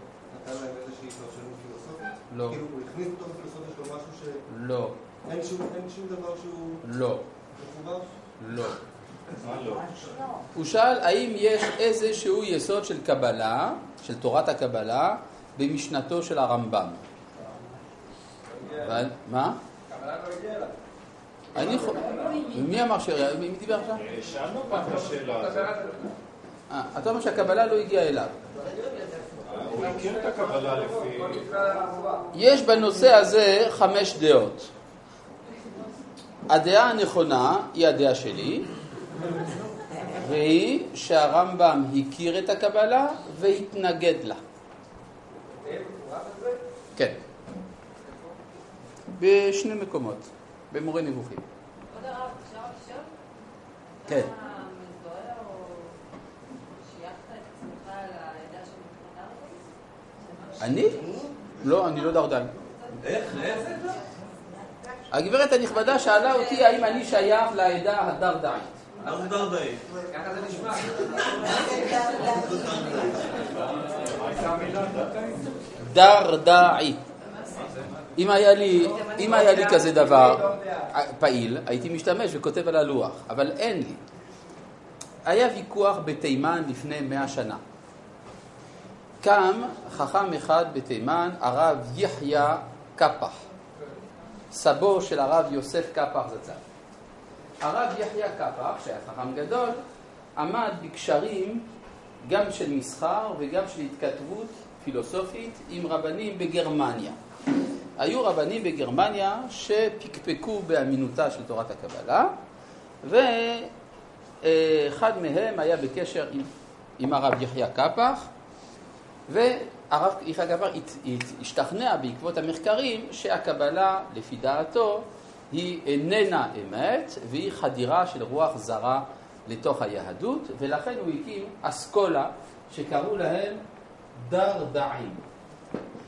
להם איזושהי פרשנות פילוסופית? לא. כאילו הוא הכניס בתוך הפילוסופיה שלו משהו שאין לא, אין שום דבר שהוא לא, מחובר? לא. לא? הוא שאל האם יש איזשהו יסוד של קבלה, של תורת הקבלה, במשנתו של הרמב"ם. אבל- מה? אני חו... מי אמר ש... מי דיבר עכשיו? שאלנו פעם את השאלה הזאת. אה, אתה אומר שהקבלה לא הגיעה אליו. הוא הכיר את הקבלה לפי... יש בנושא הזה חמש דעות. הדעה הנכונה היא הדעה שלי, והיא שהרמב"ם הכיר את הקבלה והתנגד לה. כן. בשני מקומות, במורה נבוכים. כבוד הרב, אפשר לשאול? כן. אני? לא, אני לא דרדן. איך? לאיזה? הגברת הנכבדה שאלה אותי האם אני שייך לעדה הדרדעית. דרדאי. דרדעי. אם היה לי, אם היה לי כזה דבר פעיל, הייתי משתמש וכותב על הלוח, אבל אין לי. היה ויכוח בתימן לפני מאה שנה. קם חכם אחד בתימן, הרב יחיא קפח, סבו של הרב יוסף קפח זצ"ל. הרב יחיא קפח, שהיה חכם גדול, עמד בקשרים גם של מסחר וגם של התכתבות פילוסופית עם רבנים בגרמניה. היו רבנים בגרמניה שפקפקו באמינותה של תורת הקבלה, ואחד מהם היה בקשר עם עם הרב יחיא קפח, והרב יחיא קפח השתכנע בעקבות המחקרים שהקבלה, לפי דעתו, היא איננה אמת והיא חדירה של רוח זרה לתוך היהדות, ולכן הוא הקים אסכולה שקראו להם דרדעים.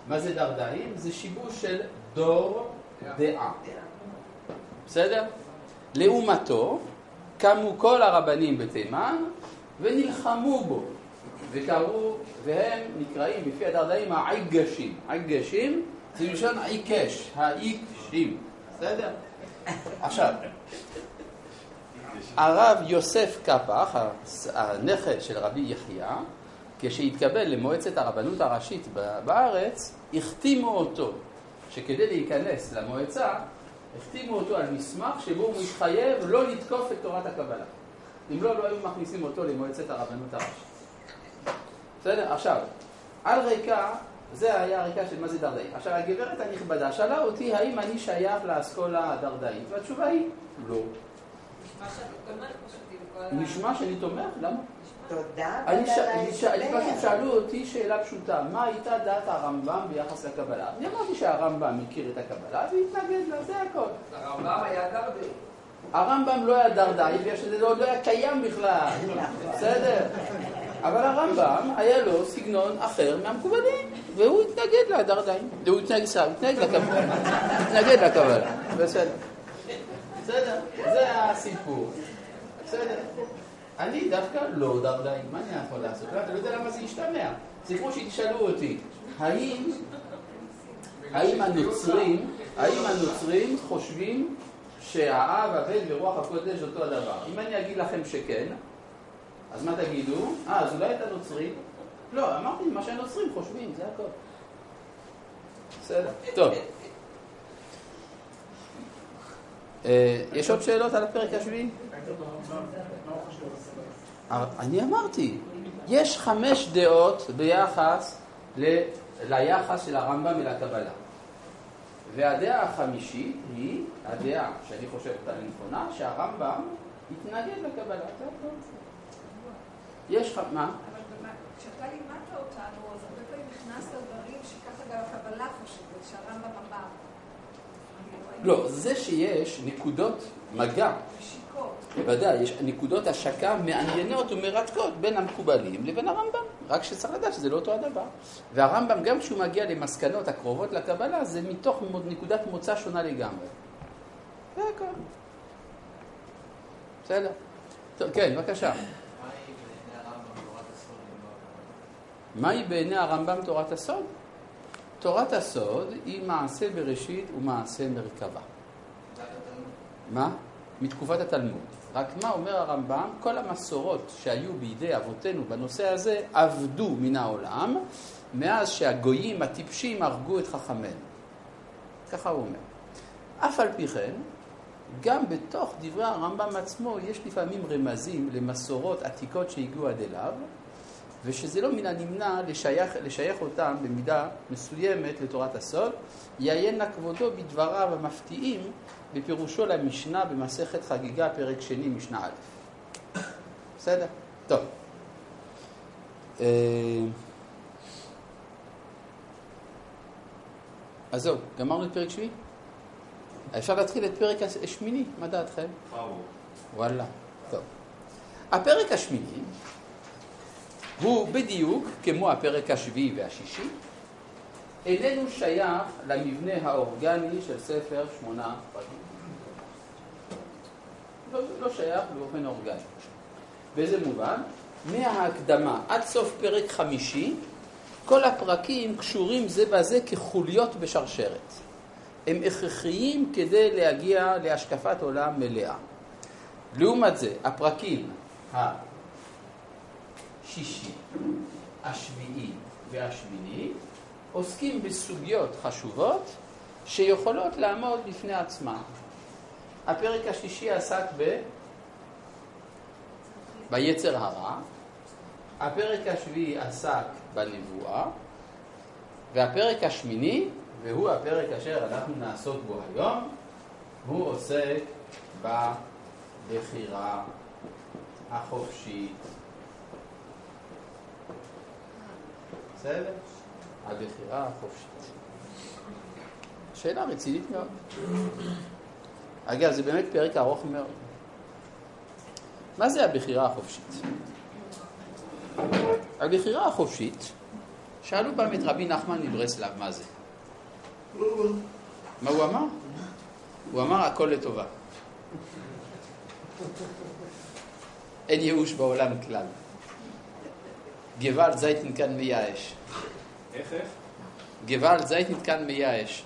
מה זה דרדעים? זה שיבוש של דור דעה. בסדר? לעומתו, קמו כל הרבנים בתימן ונלחמו בו, וקראו, והם נקראים בפי הדרדאים העיגשים. עיגשים זה מלשון עיקש, העיקשים, בסדר? עכשיו, הרב יוסף קפח, הנכד של רבי יחיא, כשהתקבל למועצת הרבנות הראשית בארץ, החתימו אותו, שכדי להיכנס למועצה, החתימו אותו על מסמך שבו הוא מתחייב לא לתקוף את תורת הקבלה. אם לא, לא היו מכניסים אותו למועצת הרבנות הראשית. בסדר? עכשיו, על רקע, זה היה הרקע של מה זה דרדאי. עכשיו, הגברת הנכבדה שאלה אותי האם אני שייך לאסכולה הדרדאית, והתשובה היא לא. נשמע שאני תומך? למה? תודה, אני. פשוט שאלו אותי שאלה פשוטה, מה הייתה דעת הרמב"ם ביחס לקבלה? אני אמרתי שהרמב"ם מכיר את הקבלה והתנגד לה, זה הכל. הרמב"ם היה דרדאי. הרמב"ם לא היה דרדאי בגלל שזה עוד לא היה קיים בכלל, בסדר? אבל הרמב"ם היה לו סגנון אחר מהמקובלים, והוא התנגד לדרדאים. הוא התנגד, סליחה, התנגד לקבלה. התנגד לקבלה, בסדר. בסדר, זה הסיפור. בסדר. אני דווקא לא דרדאי, מה אני יכול לעשות? אתה לא יודע למה זה ישתמע. זה כמו שתשאלו אותי, האם, האם הנוצרים, האם הנוצרים חושבים שהאב, הבן ורוח הקודש אותו הדבר? אם אני אגיד לכם שכן, אז מה תגידו? אה, אז אולי אתה נוצרי? לא, אמרתי מה שהנוצרים חושבים, זה הכל. בסדר, טוב. אה, יש עוד שאלות על הפרק השביעי? אני אמרתי, יש חמש דעות ביחס ליחס של הרמב"ם אל הקבלה. והדעה החמישית היא הדעה שאני חושב אותה נכונה, שהרמב"ם התנגד לקבלה. יש לך, מה? אבל במה- כשאתה לימדת אותנו, אז הרבה פעמים נכנסת לדברים שככה גם הקבלה חושבת, שהרמב"ם אמר. לא, זה שיש נקודות מגע. בוודאי, יש נקודות השקה מעניינות ומרתקות בין המקובלים לבין הרמב"ם, רק שצריך לדעת שזה לא אותו הדבר. והרמב"ם, גם כשהוא מגיע למסקנות הקרובות לקבלה, זה מתוך נקודת מוצא שונה לגמרי. זה הכל. בסדר. טוב, כן, בבקשה. מהי בעיני הרמב"ם תורת הסוד? תורת הסוד היא מעשה בראשית ומעשה מרכבה. מה? מתקופת התלמוד. רק מה אומר הרמב"ם? כל המסורות שהיו בידי אבותינו בנושא הזה עבדו מן העולם מאז שהגויים הטיפשים הרגו את חכמינו. ככה הוא אומר. אף על פי כן, גם בתוך דברי הרמב"ם עצמו יש לפעמים רמזים למסורות עתיקות שהגיעו עד אליו, ושזה לא מן הנמנע לשייך, לשייך אותם במידה מסוימת לתורת הסוד, יעיין נא כבודו בדבריו המפתיעים בפירושו למשנה במסכת חגיגה, פרק שני, משנה א'. בסדר? טוב. אה, אז זהו, גמרנו את פרק שביעי? אפשר להתחיל את פרק השמיני, מה דעתכם? וואלה, טוב. הפרק השמיני הוא בדיוק כמו הפרק השביעי והשישי, איננו שייך למבנה האורגני של ספר שמונה פרקים. לא, לא שייך באופן אורגני. באיזה מובן? מההקדמה עד סוף פרק חמישי, כל הפרקים קשורים זה בזה כחוליות בשרשרת. הם הכרחיים כדי להגיע להשקפת עולם מלאה. לעומת זה, הפרקים השישי, השביעי והשמיני עוסקים בסוגיות חשובות שיכולות לעמוד בפני עצמן. הפרק השישי עסק ב... ביצר הרע, הפרק השביעי עסק בנבואה, והפרק השמיני, והוא הפרק אשר אנחנו נעסוק בו היום, הוא עוסק בבחירה החופשית. בסדר? הבחירה החופשית. שאלה רצינית מאוד. אגב, זה באמת פרק ארוך מאוד. מה זה הבחירה החופשית? הבחירה החופשית, שאלו פעם את רבי נחמן מברסלב מה זה. מה הוא אמר? הוא אמר הכל לטובה. אין ייאוש בעולם כלל. גוואלד זייט כאן מייאש. איך, איך? גוואלד זייט כאן מייאש.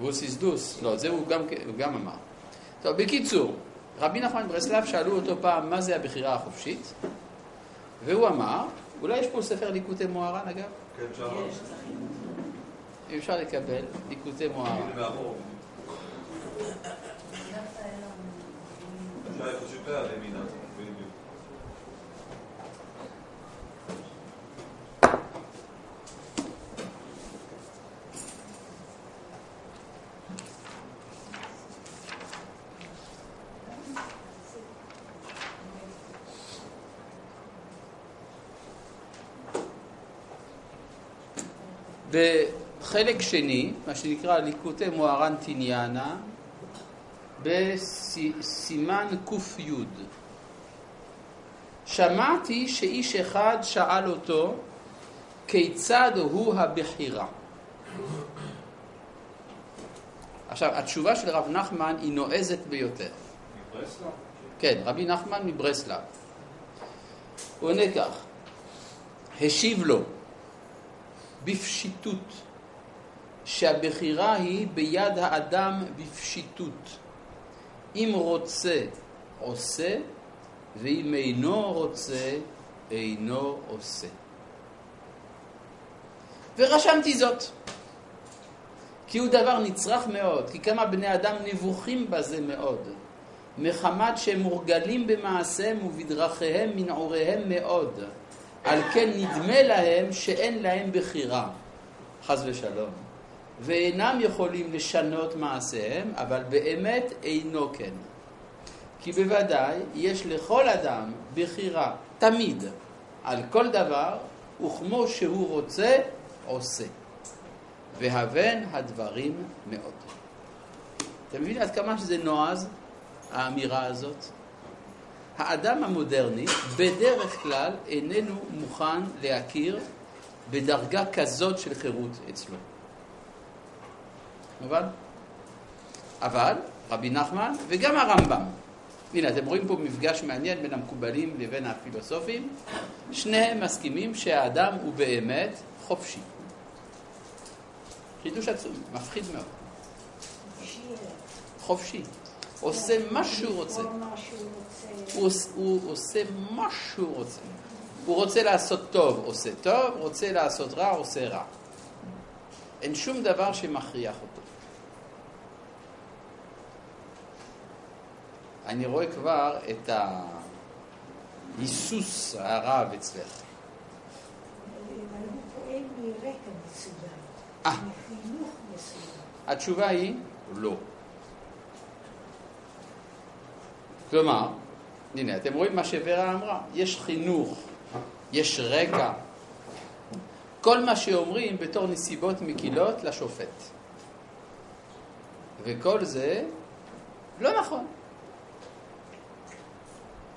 ווס איז דוס? לא, זה הוא גם, הוא גם אמר. טוב, בקיצור, רבי נחמן ברסלב שאלו אותו פעם מה זה הבחירה החופשית, והוא אמר, אולי יש פה ספר ליקוטי מוהר"ן אגב? כן. אם אפשר לקבל ליקוטי מוהר"ן. הנה מאחור. שי פשוט היה לימינה. בדיוק. בחלק שני, מה שנקרא ליקוטי מוהר"ן תניאנה, בסימן ק"י. שמעתי שאיש אחד שאל אותו כיצד הוא הבחירה. עכשיו, התשובה של רב נחמן היא נועזת ביותר. מברסלב? כן, רבי נחמן מברסלב. הוא עונה כך, השיב לו בפשיטות שהבחירה היא ביד האדם בפשיטות. אם רוצה, עושה, ואם אינו רוצה, אינו עושה. ורשמתי זאת, כי הוא דבר נצרך מאוד, כי כמה בני אדם נבוכים בזה מאוד, מחמת שהם מורגלים במעשיהם ובדרכיהם מנעוריהם מאוד, על כן נדמה להם שאין להם בחירה, חס ושלום, ואינם יכולים לשנות מעשיהם, אבל באמת אינו כן. כי בוודאי יש לכל אדם בחירה, תמיד, על כל דבר, וכמו שהוא רוצה, עושה. והבן הדברים מאוד. אתה מבין עד כמה שזה נועז, האמירה הזאת? האדם המודרני בדרך כלל איננו מוכן להכיר בדרגה כזאת של חירות אצלו. מובן? אבל רבי נחמן וגם הרמב"ם, הנה אתם רואים פה מפגש מעניין בין המקובלים לבין הפילוסופים, שניהם מסכימים שהאדם הוא באמת חופשי. חידוש עצום, מפחיד מאוד. חופשי. עושה מה שהוא רוצה. הוא, עוש- הוא עושה מה שהוא רוצה. הוא רוצה לעשות טוב, עושה טוב, רוצה לעשות רע, עושה רע. אין שום דבר שמכריח אותו. אני רואה כבר את ההיסוס הרב אצלך. הוא אה. התשובה היא לא. כלומר, הנה, אתם רואים מה שוורה אמרה, יש חינוך, יש רקע, כל מה שאומרים בתור נסיבות מקילות לשופט. וכל זה לא נכון.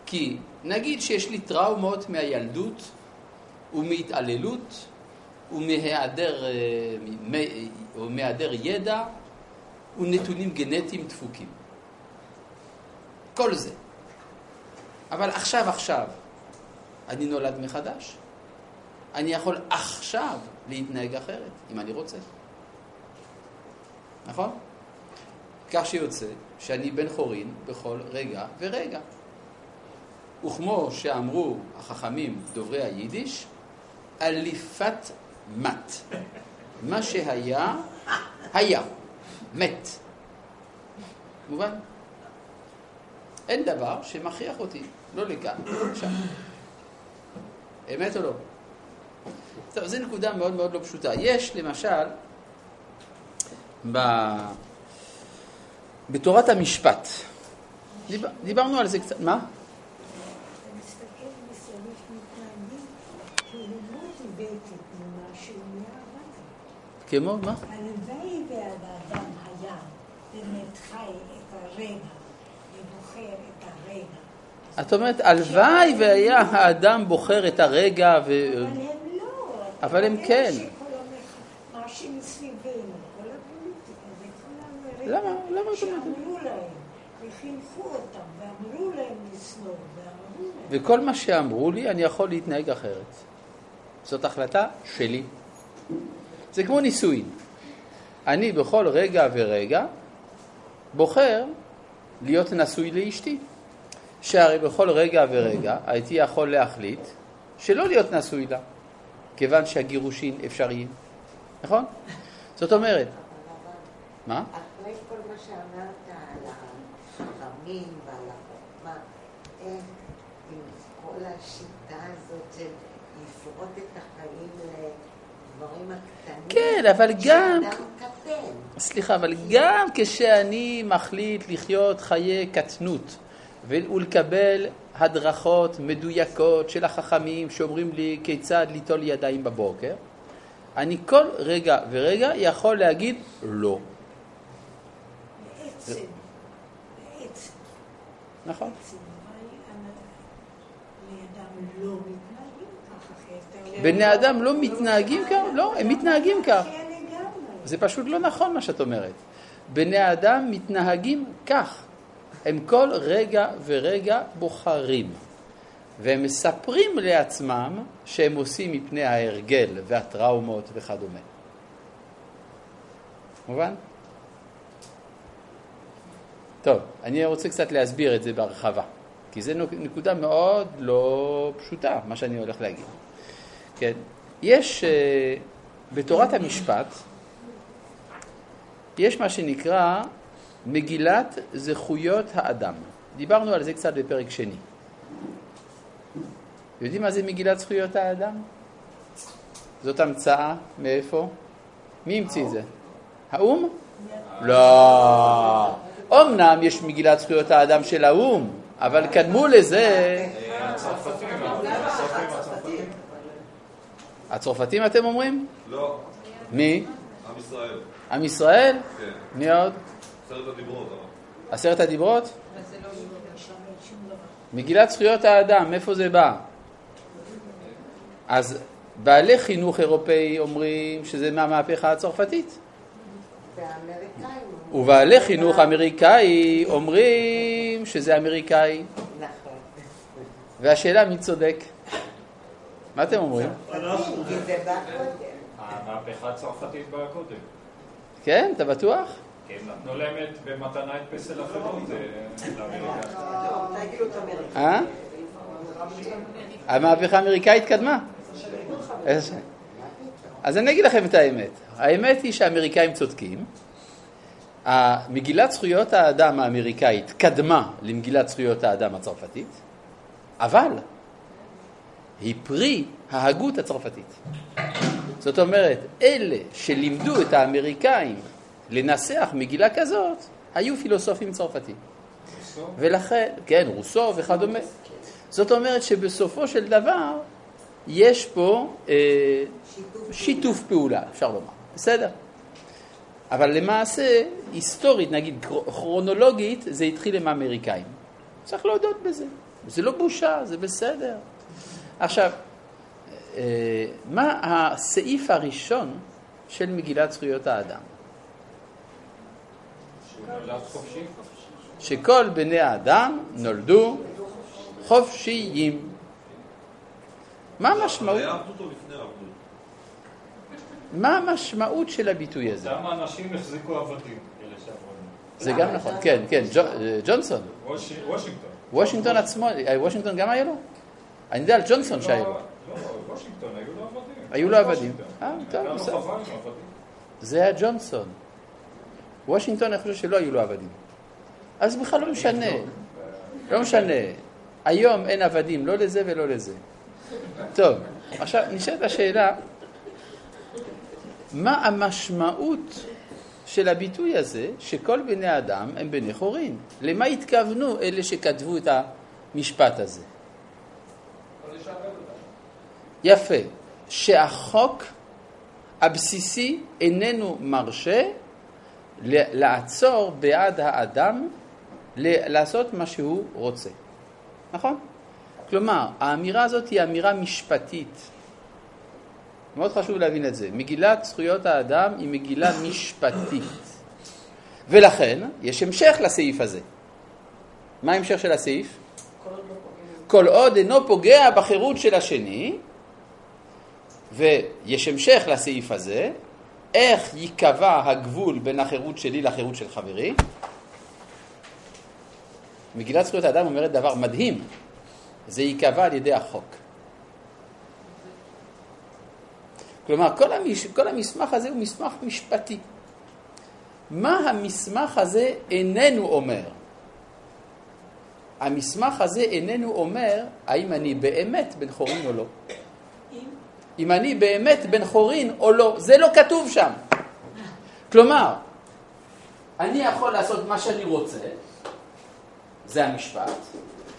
כי נגיד שיש לי טראומות מהילדות ומהתעללות ומהיעדר, אה, מ- או מהיעדר ידע ונתונים גנטיים דפוקים. כל זה. אבל עכשיו, עכשיו, אני נולד מחדש. אני יכול עכשיו להתנהג אחרת, אם אני רוצה. נכון? כך שיוצא שאני בן חורין בכל רגע ורגע. וכמו שאמרו החכמים דוברי היידיש, אליפת מת. מה שהיה, היה. מת. מובן? אין דבר שמכריח אותי, לא לא לשם. אמת או לא? טוב, זו נקודה מאוד מאוד לא פשוטה. יש למשל, ב... בתורת המשפט, דיבר, דיברנו על זה קצת, מה? כמו מה? הלוואי והאדם היה באמת חי את הרגע. את אומרת, הלוואי והיה האדם בוחר את הרגע ו... אבל הם לא. אבל הם כן. למה? למה את אומרת? שאמרו להם, וחינכו אותם, ואמרו להם לשנוא, ואמרו להם... וכל מה שאמרו לי, אני יכול להתנהג אחרת. זאת החלטה שלי. זה כמו נישואין. אני בכל רגע ורגע בוחר להיות נשוי לאשתי. שהרי בכל רגע ורגע הייתי יכול להחליט שלא להיות נשוי לה, כיוון שהגירושין אפשריים, נכון? זאת אומרת, מה? אחרי כל מה שאמרת על החכמים ועל החוכמה, איך עם כל השיטה הזאת של לפרוט את החיים לדברים הקטנים, כן, אבל גם-. סליחה, אבל גם כשאני מחליט לחיות חיי קטנות ולקבל הדרכות מדויקות של החכמים שאומרים לי כיצד ליטול ידיים בבוקר, אני כל רגע ורגע יכול להגיד לא. בעצם, בעצם, נכון. בני אדם לא מתנהגים אדם לא כך? לא, הם מתנהגים כך. כן. זה פשוט לא נכון מה שאת אומרת. בני האדם מתנהגים כך. הם כל רגע ורגע בוחרים. והם מספרים לעצמם שהם עושים מפני ההרגל והטראומות וכדומה. מובן? טוב, אני רוצה קצת להסביר את זה בהרחבה, כי זו נקודה מאוד לא פשוטה, מה שאני הולך להגיד. כן, יש אה, בתורת המשפט, יש מה שנקרא מגילת זכויות האדם. דיברנו על זה קצת בפרק שני. יודעים מה זה מגילת זכויות האדם? זאת המצאה מאיפה? מי המציא את זה? האו"ם? לא. אמנם יש מגילת זכויות האדם של האו"ם, אבל קדמו לזה... הצרפתים, אתם אומרים? לא, מי? עם ישראל. עם ישראל? כן. מי עוד? עשרת הדיברות. עשרת הדיברות? מגילת זכויות האדם, מאיפה זה בא? אז בעלי חינוך אירופאי אומרים שזה מהמהפכה הצרפתית, ובעלי חינוך אמריקאי אומרים שזה אמריקאי, נכון. והשאלה מי צודק? מה אתם אומרים? המהפכה הצרפתית באה קודם. כן, אתה בטוח? נתנו להם את- במתנה את פסל החירות? המהפכה האמריקאית קדמה. איזה- אז אני אגיד לכם את האמת. האמת היא שהאמריקאים צודקים. מגילת זכויות האדם האמריקאית קדמה למגילת זכויות האדם הצרפתית, אבל היא פרי ההגות הצרפתית. זאת אומרת, אלה שלימדו את האמריקאים לנסח מגילה כזאת, היו פילוסופים צרפתים. ולכן, כן, רוסו וכדומה. זאת אומרת שבסופו של דבר יש פה אה, שיתוף פעולה, אפשר לומר, בסדר? אבל למעשה, היסטורית, נגיד כרונולוגית, זה התחיל עם האמריקאים. צריך להודות בזה. זה לא בושה, זה בסדר. עכשיו, אה, מה הסעיף הראשון של מגילת זכויות האדם? שכל בני האדם נולדו חופשיים. מה המשמעות? מה המשמעות של הביטוי הזה? אותם אנשים החזיקו עבדים. זה גם נכון, כן, כן, אה, ג'ונסון. ווש- וושינגטון. וושינגטון עצמו, אה, וושינגטון גם היה לו? אני יודע על ג'ונסון שהיה לו. לא, וושינגטון, היו לו עבדים. היו לו עבדים. וושינגטון. אה, טוב, בסדר. עבדים. זה היה ג'ונסון. וושינגטון, אני חושב שלא היו לו עבדים. אז בכלל לא משנה. לא משנה. היום אין עבדים, לא לזה ולא לזה. טוב, עכשיו נשאלת השאלה, מה המשמעות של הביטוי הזה שכל בני האדם הם בני חורין? למה התכוונו אלה שכתבו את המשפט הזה? יפה. שהחוק הבסיסי איננו מרשה לעצור בעד האדם לעשות מה שהוא רוצה. נכון? כלומר, האמירה הזאת היא אמירה משפטית. מאוד חשוב להבין את זה. מגילת זכויות האדם היא מגילה משפטית. ולכן, יש המשך לסעיף הזה. מה ההמשך של הסעיף? כל עוד אינו פוגע בחירות של השני, ויש המשך לסעיף הזה, איך ייקבע הגבול בין החירות שלי לחירות של חברי? מגילת זכויות האדם אומרת דבר מדהים, זה ייקבע על ידי החוק. כלומר, כל, המש... כל המסמך הזה הוא מסמך משפטי. מה המסמך הזה איננו אומר? המסמך הזה איננו אומר האם אני באמת בן חורין או לא. אם אני באמת בן חורין או לא, זה לא כתוב שם. כלומר, אני יכול לעשות מה שאני רוצה, זה המשפט,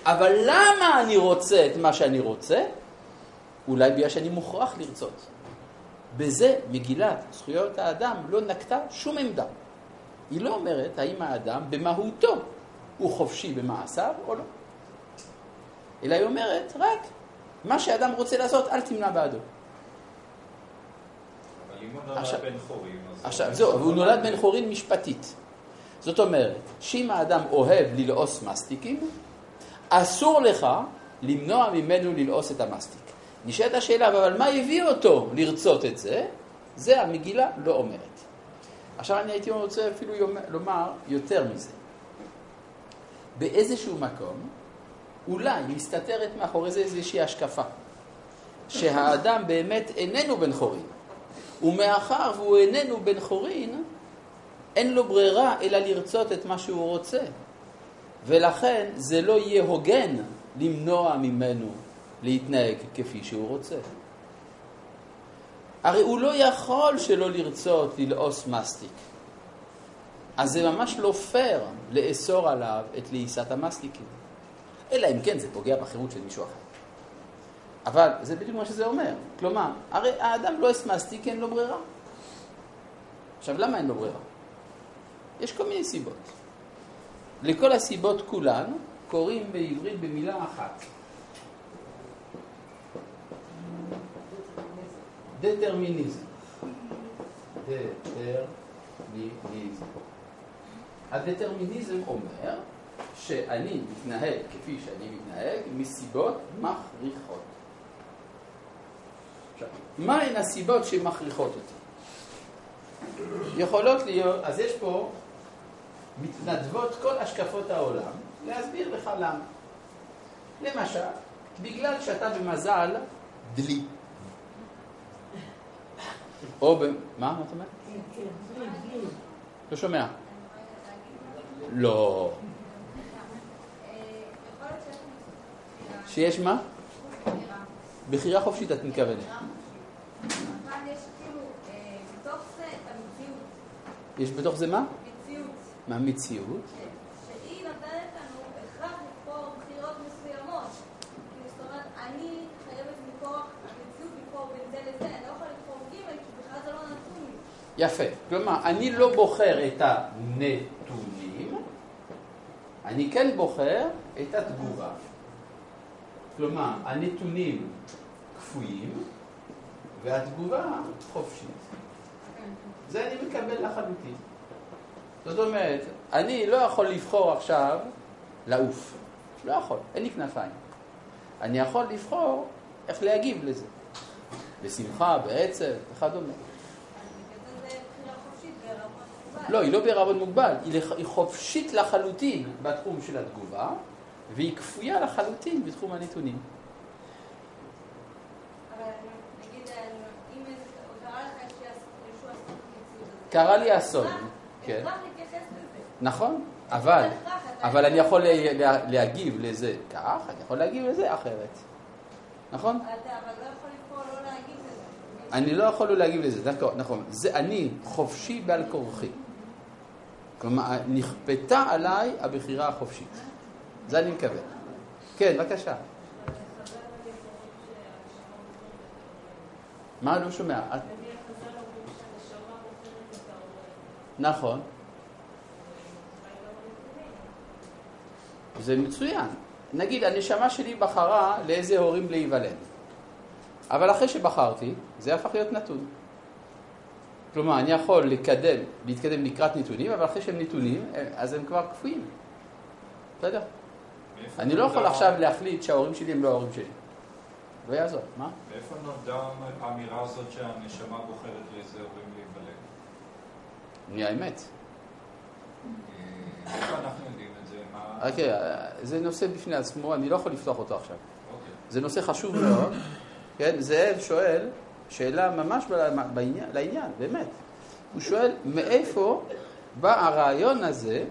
אבל למה אני רוצה את מה שאני רוצה? אולי בגלל שאני מוכרח לרצות. בזה מגילת זכויות האדם לא נקטה שום עמדה. היא לא אומרת האם האדם במהותו הוא חופשי במעשיו או לא. אלא היא אומרת רק מה שאדם רוצה לעשות אל תמנע בעדו. אם הוא נולד עכשיו- בן חורים, אז... עכשיו זהו, והוא נולד בן חורין משפטית. זאת אומרת, שאם האדם אוהב ללעוס מסטיקים, אסור לך למנוע ממנו ללעוס את המסטיק. נשאלת השאלה, אבל מה הביא אותו לרצות את זה? זה המגילה לא אומרת. עכשיו אני הייתי רוצה אפילו לומר יותר מזה. באיזשהו מקום, אולי מסתתרת מאחורי זה איזושהי השקפה, שהאדם באמת איננו בן חורין, ומאחר והוא איננו בן חורין, אין לו ברירה אלא לרצות את מה שהוא רוצה, ולכן זה לא יהיה הוגן למנוע ממנו להתנהג כפי שהוא רוצה. הרי הוא לא יכול שלא לרצות ללעוס מסטיק. אז זה ממש לא פייר לאסור עליו את לעיסת המסטיקים. אלא אם כן זה פוגע בחירות של מישהו אחר. אבל זה בדיוק מה שזה אומר. כלומר, הרי האדם לא אסמסטיק כי אין לו ברירה. עכשיו, למה אין לו ברירה? יש כל מיני סיבות. לכל הסיבות כולן קוראים בעברית במילה אחת. דטרמיניזם. דטרמיניזם. הדטרמיניזם אומר שאני מתנהג כפי שאני מתנהג מסיבות מכריחות. עכשיו, מהן הסיבות שמכריחות אותי? יכולות להיות, אז יש פה מתנדבות כל השקפות העולם להסביר לך למה. למשל, בגלל שאתה במזל דלי. או ב... מה? מה את אומרת? לא שומע. לא. שיש מה? בחירה חופשית את מתכוונת. יש כאילו, אה, בתוך זה. יש בתוך זה מה? מציאות. מה מציאות? כן. שהיא נותנת לנו הכרח לבחור בחירות מסוימות. כאילו, זאת אומרת, אני חייבת מכוח המציאות לבחור בין זה לזה. אני לא יכולה לבחור ג' כי בכלל זה לא נתון. יפה. כלומר, אני לא בוחר את הנתונים, אני כן בוחר את התגובה. כלומר, הנתונים כפויים והתגובה חופשית. זה אני מקבל לחלוטין. זאת אומרת, אני לא יכול לבחור עכשיו לעוף. לא יכול, אין לי כנפיים. אני יכול לבחור איך להגיב לזה. בשמחה, בעצב וכדומה. לא, היא לא בערבון מוגבל, היא חופשית לחלוטין בתחום של התגובה, והיא כפויה לחלוטין בתחום הנתונים. אה, קרה לי אסון, כן. נכון, אבל, אבל אני יכול לה- לה- להגיב לזה כך, אני יכול להגיב לזה אחרת. נכון? לא יכול לא. אני לא יכול לא להגיב לזה, נכון, נכון. זה אני חופשי בעל כורחי. כלומר, נכפתה עליי הבחירה החופשית. זה אני מקווה. כן, בבקשה. מה? לא שומע. נכון. זה מצוין. נגיד, הנשמה שלי בחרה לאיזה הורים להיוולד. אבל אחרי שבחרתי, זה הפך להיות נתון. כלומר, אני יכול לקדם, להתקדם לקראת נתונים, אבל אחרי שהם נתונים, אז הם כבר קפואים. בסדר? אני לא יכול עכשיו להחליט שההורים שלי הם לא ההורים שלי. לא יעזור, מה? מאיפה נולדה האמירה הזאת שהנשמה בוחרת לאיזה הורים להיוולד? מהאמת. אה, איך אנחנו יודעים את זה? מה... אוקיי, זה נושא בפני עצמו, אני לא יכול לפתוח אותו עכשיו. אוקיי. זה נושא חשוב מאוד. כן, זאב שואל שאלה ממש בעניין, לעניין, באמת. הוא שואל, מאיפה בא הרעיון הזה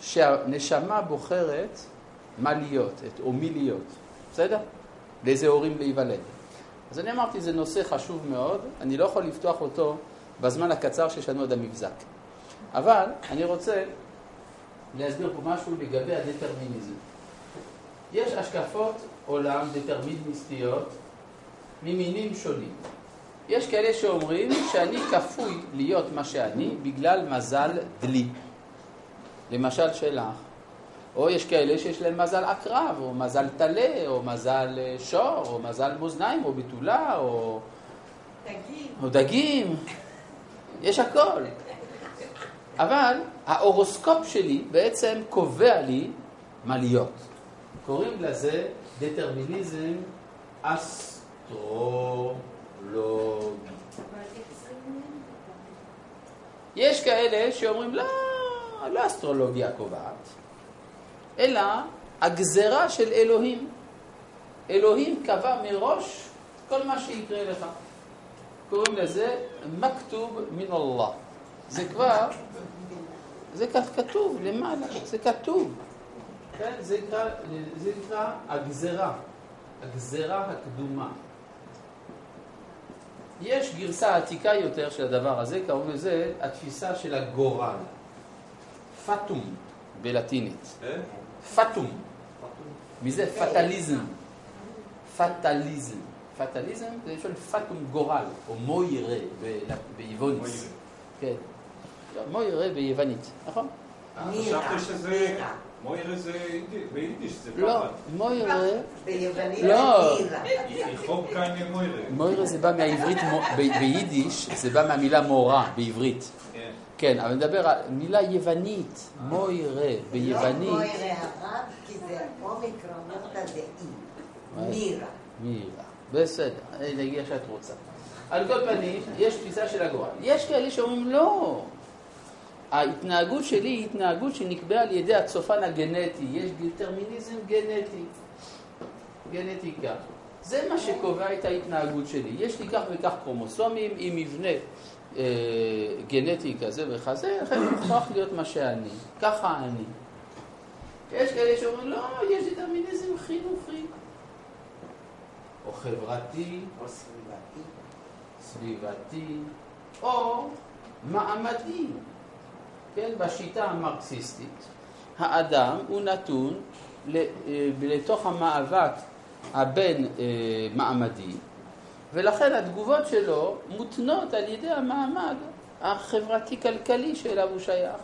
שהנשמה בוחרת מה להיות, את, או מי להיות, בסדר? לאיזה הורים להיוולד. אז אני אמרתי, זה נושא חשוב מאוד, אני לא יכול לפתוח אותו בזמן הקצר שיש לנו עד המבזק. אבל אני רוצה להסביר פה משהו לגבי הדטרמיניזם. יש השקפות עולם דטרמיניסטיות ממינים שונים. יש כאלה שאומרים שאני כפוי להיות מה שאני בגלל מזל דלי. למשל שלך. או יש כאלה שיש להם מזל עקרב, או מזל טלה, או מזל אה, שור, או מזל מאזניים, או בתולה, או, תגיד, או דגים. יש הכל. אבל ההורוסקופ שלי בעצם קובע לי מה להיות. קוראים לזה דטרמיניזם אסטרולוגי. יש כאלה שאומרים, לא, לא אסטרולוגיה קובעת, אלא הגזרה של אלוהים. אלוהים קבע מראש כל מה שיקרה לך. קוראים לזה מכתוב מן אללה. זה כבר, זה כך כתוב למעלה, זה כתוב. כן? זה נקרא, זה נקרא הגזרה, הגזרה הקדומה. יש גרסה עתיקה יותר של הדבר הזה, קוראים לזה התפיסה של הגורל. פטום בלטינית. אה? פטום. מזה פטליזם. פטליזם. פטליזם זה לשון פטום גורל, או מוירה ביוונית. כן. לא, מוירה ביוונית, נכון? חשבתי שזה... מוירה זה יידיש- ביידיש, זה לא, פחד. מוירה, ביוונית לא. זה מוירה. זה בא מהעברית, ביידיש זה בא מהמילה מורה בעברית. כן. אבל נדבר על מילה יוונית, מוירה, לא ביוונית. מוירה הרב, כי זה אומיקרון נורתא דאי. מירה. מירה. בסדר, נגיע שאת רוצה. על כל פנים, יש תפיסה של הגורל. יש כאלה שאומרים, לא, ההתנהגות שלי היא התנהגות שנקבעה על ידי הצופן הגנטי, יש דטרמיניזם גנטי, גנטיקה. זה מה שקובע את ההתנהגות שלי. יש לי כך וכך קרומוסומים עם מבנה גנטי כזה וכזה, לכן הוא מוכרח להיות מה שאני. ככה אני. יש כאלה שאומרים, לא, יש דטרמיניזם חינוכי. או חברתי, או סביבתי. סביבתי, או מעמדי. כן, בשיטה המרקסיסטית, האדם הוא נתון אה, לתוך המאבק הבין-מעמדי, ולכן התגובות שלו מותנות על ידי המעמד החברתי-כלכלי שאליו הוא שייך.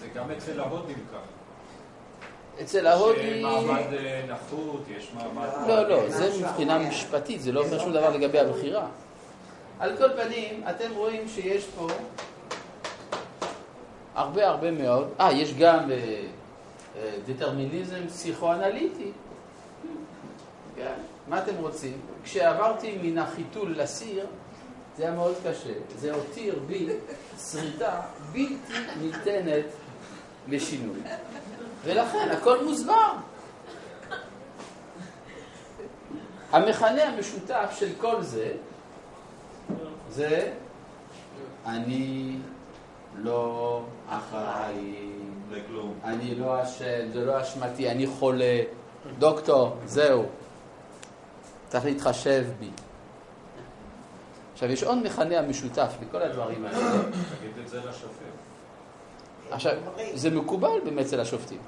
זה גם אצל ההודים כך. אצל ההודי... יש מעמד אה, נחות, יש מעמד... לא, לא, זה מבחינה משפטית, זה לא אומר שום דבר לגבי הבחירה. על כל פנים, אתם רואים שיש פה הרבה הרבה מאוד, אה, יש גם אה, אה, דטרמיניזם פסיכואנליטי. כן, מה אתם רוצים? כשעברתי מן החיתול לסיר, זה היה מאוד קשה. זה הותיר בי שריטה בלתי ניתנת לשינוי. ולכן הכל מוסבר. המכנה המשותף של כל זה, זה אני לא אחראי. אני לא אשם, זה לא אשמתי, אני חולה, דוקטור, זהו. צריך להתחשב בי. עכשיו, יש עוד מכנה המשותף לכל הדברים האלה. תגיד את זה לשופט. עכשיו, זה מקובל באמת אצל השופטים.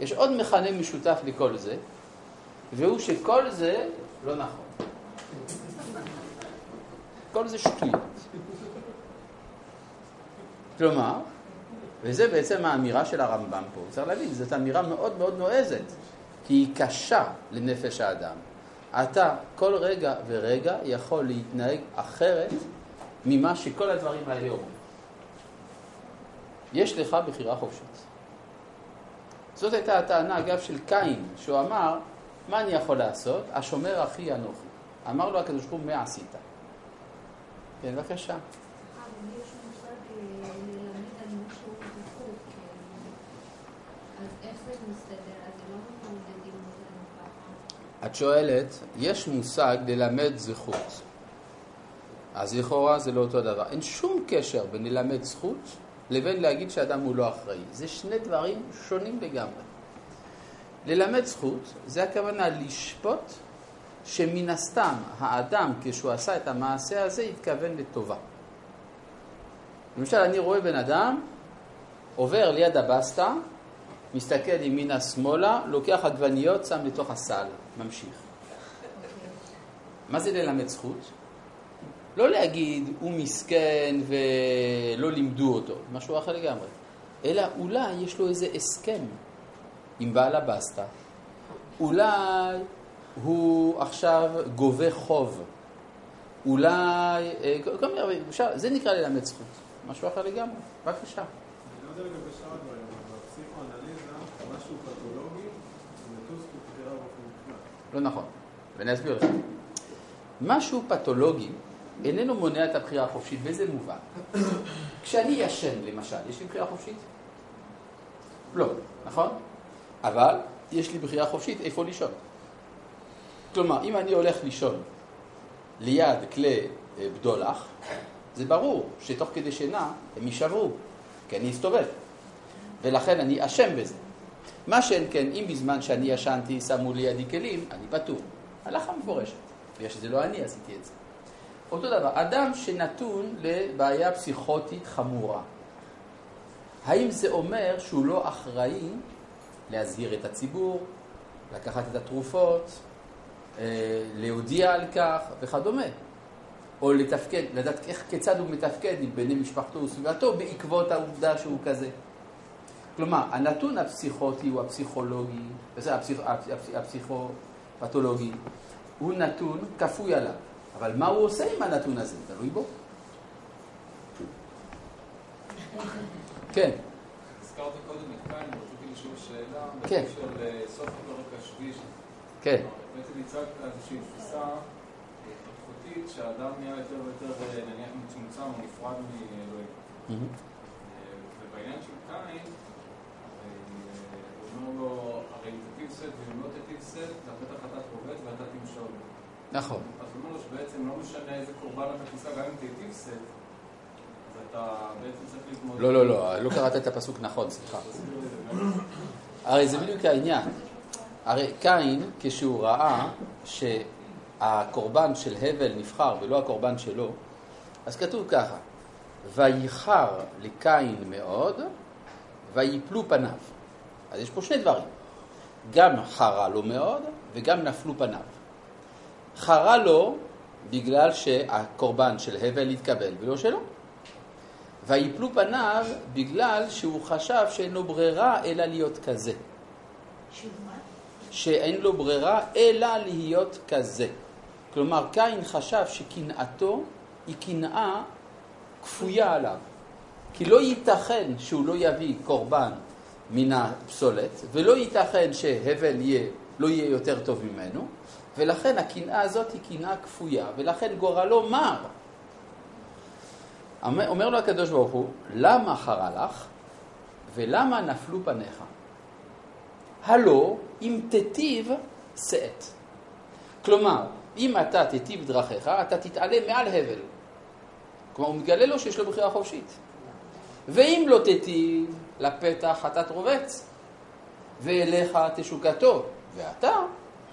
יש עוד מכנה משותף לכל זה, והוא שכל זה לא נכון. הכל זה שטויות. כלומר, וזה בעצם האמירה של הרמב"ם פה, צריך להבין, זאת אמירה מאוד מאוד נועזת, כי היא קשה לנפש האדם. אתה כל רגע ורגע יכול להתנהג אחרת ממה שכל הדברים האלה אומרים. יש לך בחירה חופשית. זאת הייתה הטענה, אגב, של קין, שהוא אמר, מה אני יכול לעשות? השומר אחי אנוכי. אמר לו הקדוש ברוך הוא, מה עשית? כן, בבקשה. את שואלת, יש מושג ללמד זכות. אז לכאורה זה לא אותו דבר. אין שום קשר בין ללמד זכות לבין להגיד שאדם הוא לא אחראי. זה שני דברים שונים לגמרי. ללמד זכות זה הכוונה לשפוט שמן הסתם האדם כשהוא עשה את המעשה הזה התכוון לטובה. למשל אני רואה בן אדם עובר ליד הבסטה, מסתכל ימינה שמאלה, לוקח עגבניות, שם לתוך הסל, ממשיך. מה זה ללמד זכות? לא להגיד הוא מסכן ולא לימדו אותו, משהו אחר לגמרי, אלא אולי יש לו איזה הסכם עם בעל הבסטה, אולי הוא עכשיו גובה חוב, אולי, אה, זה נקרא ללמד זכות, משהו אחר לגמרי, בבקשה. אני לא יודע לגבי שאר הדברים, אבל בפסיכואנליזה, משהו פתולוגי, זה נטוס בבחירה באופן מוחלט. לא נכון, ואני אסביר לך. משהו פתולוגי איננו מונע את הבחירה החופשית, באיזה מובן? כשאני ישן, למשל, יש לי בחירה חופשית? לא, נכון? אבל יש לי בחירה חופשית איפה לישון. כלומר, אם אני הולך לישון ליד כלי אה, בדולח, זה ברור שתוך כדי שינה הם יישברו, כי אני אסתובב, ולכן אני אשם בזה. מה שאין כן, אם בזמן שאני ישנתי שמו לידי כלים, אני פטור. הלכה מפורשת, בגלל שזה לא אני עשיתי את זה. אותו דבר, אדם שנתון לבעיה פסיכוטית חמורה, האם זה אומר שהוא לא אחראי להזהיר את הציבור, לקחת את התרופות, אה, להודיע על כך וכדומה? או לתפקד, לדעת איך, כיצד הוא מתפקד עם בני משפחתו וסביבתו בעקבות העובדה שהוא כזה. כלומר, הנתון הפסיכוטי הוא הפסיכולוגי, בסדר, הפסיכ, הפסיכ, הפסיכופתולוגי, הוא נתון כפוי עליו. אבל מה הוא עושה עם הנתון הזה? תלוי בו. כן. הזכרת קודם את קין, רציתי לשאול שאלה, כן. בקשר לסוף הפרק השביעי. כן. בעצם הצגת איזושהי תפיסה התפתחותית שהאדם נהיה יותר ויותר אה, נניח מצומצם או נפרד מאלוהים. מהמם. אה, ובעניין של קין, אומר לו, הרי אם תטיב סט ואם לא תטיב סט, אתה בטח אתה תרובץ ואתה תמשול. נכון. אז הוא אומר לו שבעצם לא משנה איזה קורבן אתה תישא, גם אם תיטיב סט, אז אתה בעצם צריך להתמודד. לא, לא, לא, לא קראת את הפסוק נכון, סליחה. הרי זה בדיוק העניין. הרי קין, כשהוא ראה שהקורבן של הבל נבחר ולא הקורבן שלו, אז כתוב ככה, וייחר לקין מאוד, ויפלו פניו. אז יש פה שני דברים, גם חרה לו מאוד וגם נפלו פניו. חרה לו בגלל שהקורבן של הבל התקבל ולא שלו. ויפלו פניו בגלל שהוא חשב שאין לו ברירה אלא להיות כזה. שאין לו ברירה אלא להיות כזה. כלומר, קין חשב שקנאתו היא קנאה כפויה עליו. כי לא ייתכן שהוא לא יביא קורבן מן הפסולת, ולא ייתכן שהבל יהיה, לא יהיה יותר טוב ממנו, ולכן הקנאה הזאת היא קנאה כפויה, ולכן גורלו מר. אומר אומר לו הקדוש ברוך הוא, למה חרה לך ולמה נפלו פניך? הלא אם תיטיב שאת. כלומר, אם אתה תיטיב דרכיך, אתה תתעלה מעל הבל. כלומר, הוא מגלה לו שיש לו בחירה חופשית. ואם לא תיטיב, לפתח אתה תרובץ, ואליך תשוקתו, ואתה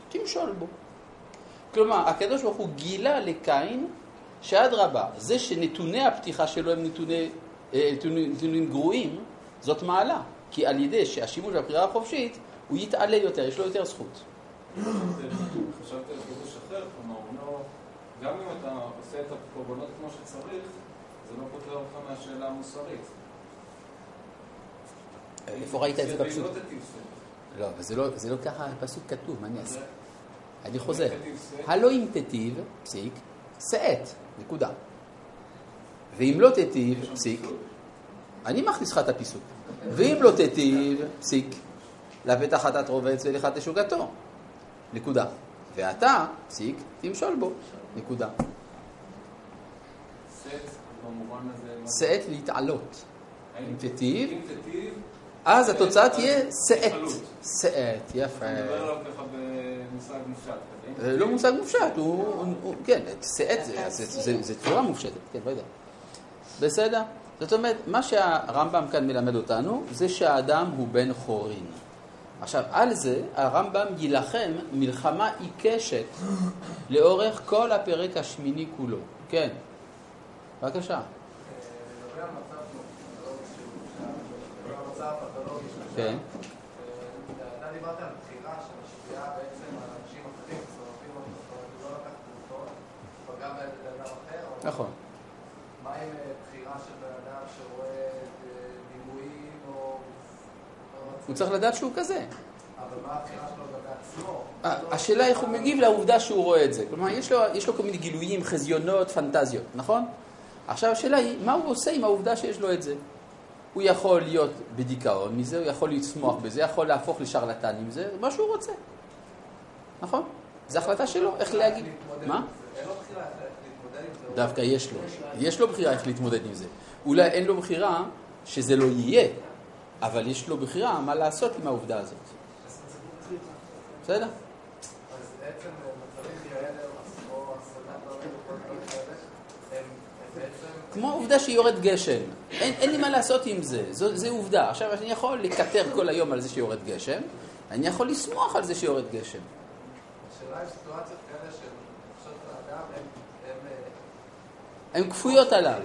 תמשול בו. כלומר, הקדוש ברוך הוא גילה לקין שאדרבה, זה שנתוני הפתיחה שלו הם נתוני, אה, נתונים, נתונים גרועים, זאת מעלה. כי על ידי שהשימוש בבחירה החופשית, הוא יתעלה יותר, יש לו יותר זכות. חשבתי גם אם אתה עושה את הקורבנות כמו שצריך, זה לא פותר אותך מהשאלה המוסרית. איפה ראית את זה בפסוק? לא אבל זה לא, לא ככה הפסוק כתוב, מה אני אעשה? אני חוזר. הלא אם תיטיב, פסיק, שאת, נקודה. ואם לא תיטיב, פסיק, אני מכניס לך את הפיסוק. ואם לא תיטיב, פסיק, לפתח חטאת רובץ ולך תשוקתו, נקודה. ואתה, פסיק, תמשול בו, נקודה. שאת, להתעלות. אם תיטיב, אז התוצאה תהיה שאת. שאת, יפה. אתה מדבר עליו ככה במושג מופשט. זה לא מושג מופשט, הוא, כן, שאת זה, צורה מופשטת, כן, לא יודע. בסדר? זאת אומרת, מה שהרמב"ם כאן מלמד אותנו, זה שהאדם הוא בן חורין. עכשיו, על זה הרמב"ם יילחם מלחמה עיקשת לאורך כל הפרק השמיני כולו. כן, בבקשה. לגבי המצב הפתולוגי של לגבי המצב הפתולוגי של כן. אתה דיברת על בחירה שמשפיעה בעצם על אנשים אחרים, זאת אומרת, הוא לא לקח תרופות, פגע באדם אחר, נכון. מה עם אה, בחירה של בן אדם שרואה אה, דימויים או... הוא צריך לדעת שהוא כזה. אבל מה הבחירה שלו לגבי עצמו? ה- השאלה איך הוא מגיב לעובדה שהוא רואה את זה. כלומר, יש לו, יש לו כל מיני גילויים, חזיונות, פנטזיות, נכון? עכשיו השאלה היא, מה הוא עושה עם העובדה שיש לו את זה? הוא יכול להיות בדיכאון מזה, הוא יכול לצמוח בזה, יכול להפוך לשרלטן עם זה, מה שהוא רוצה. נכון? זו החלטה שלו, איך להגיד. מה? אין לו בחירה איך להתמודד עם זה. דווקא יש לו. יש לו בחירה איך להתמודד עם זה. אולי אין לו בחירה שזה לא יהיה, אבל יש לו בחירה מה לעשות עם העובדה הזאת. בסדר? כמו העובדה שיורד גשם. אין, אין לי מה לעשות עם זה, זו, זו עובדה. עכשיו, אני יכול לקטר כל היום על זה שיורד גשם, אני יכול לשמוח על זה שיורד גשם. השאלה היא סיטואציות כאלה של תחושות האדם, הם... הם, אה, הן כפויות עליו.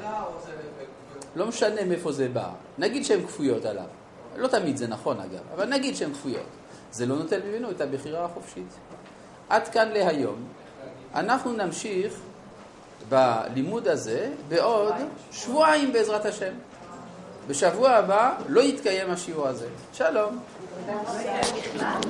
לא משנה מאיפה זה בא. נגיד שהן כפויות עליו. לא תמיד זה נכון אגב, אבל נגיד שהן כפויות. זה לא נותן ממנו את הבחירה החופשית. עד כאן להיום. אנחנו נמשיך בלימוד הזה בעוד שבועיים בעזרת השם. בשבוע הבא לא יתקיים השיעור הזה. שלום.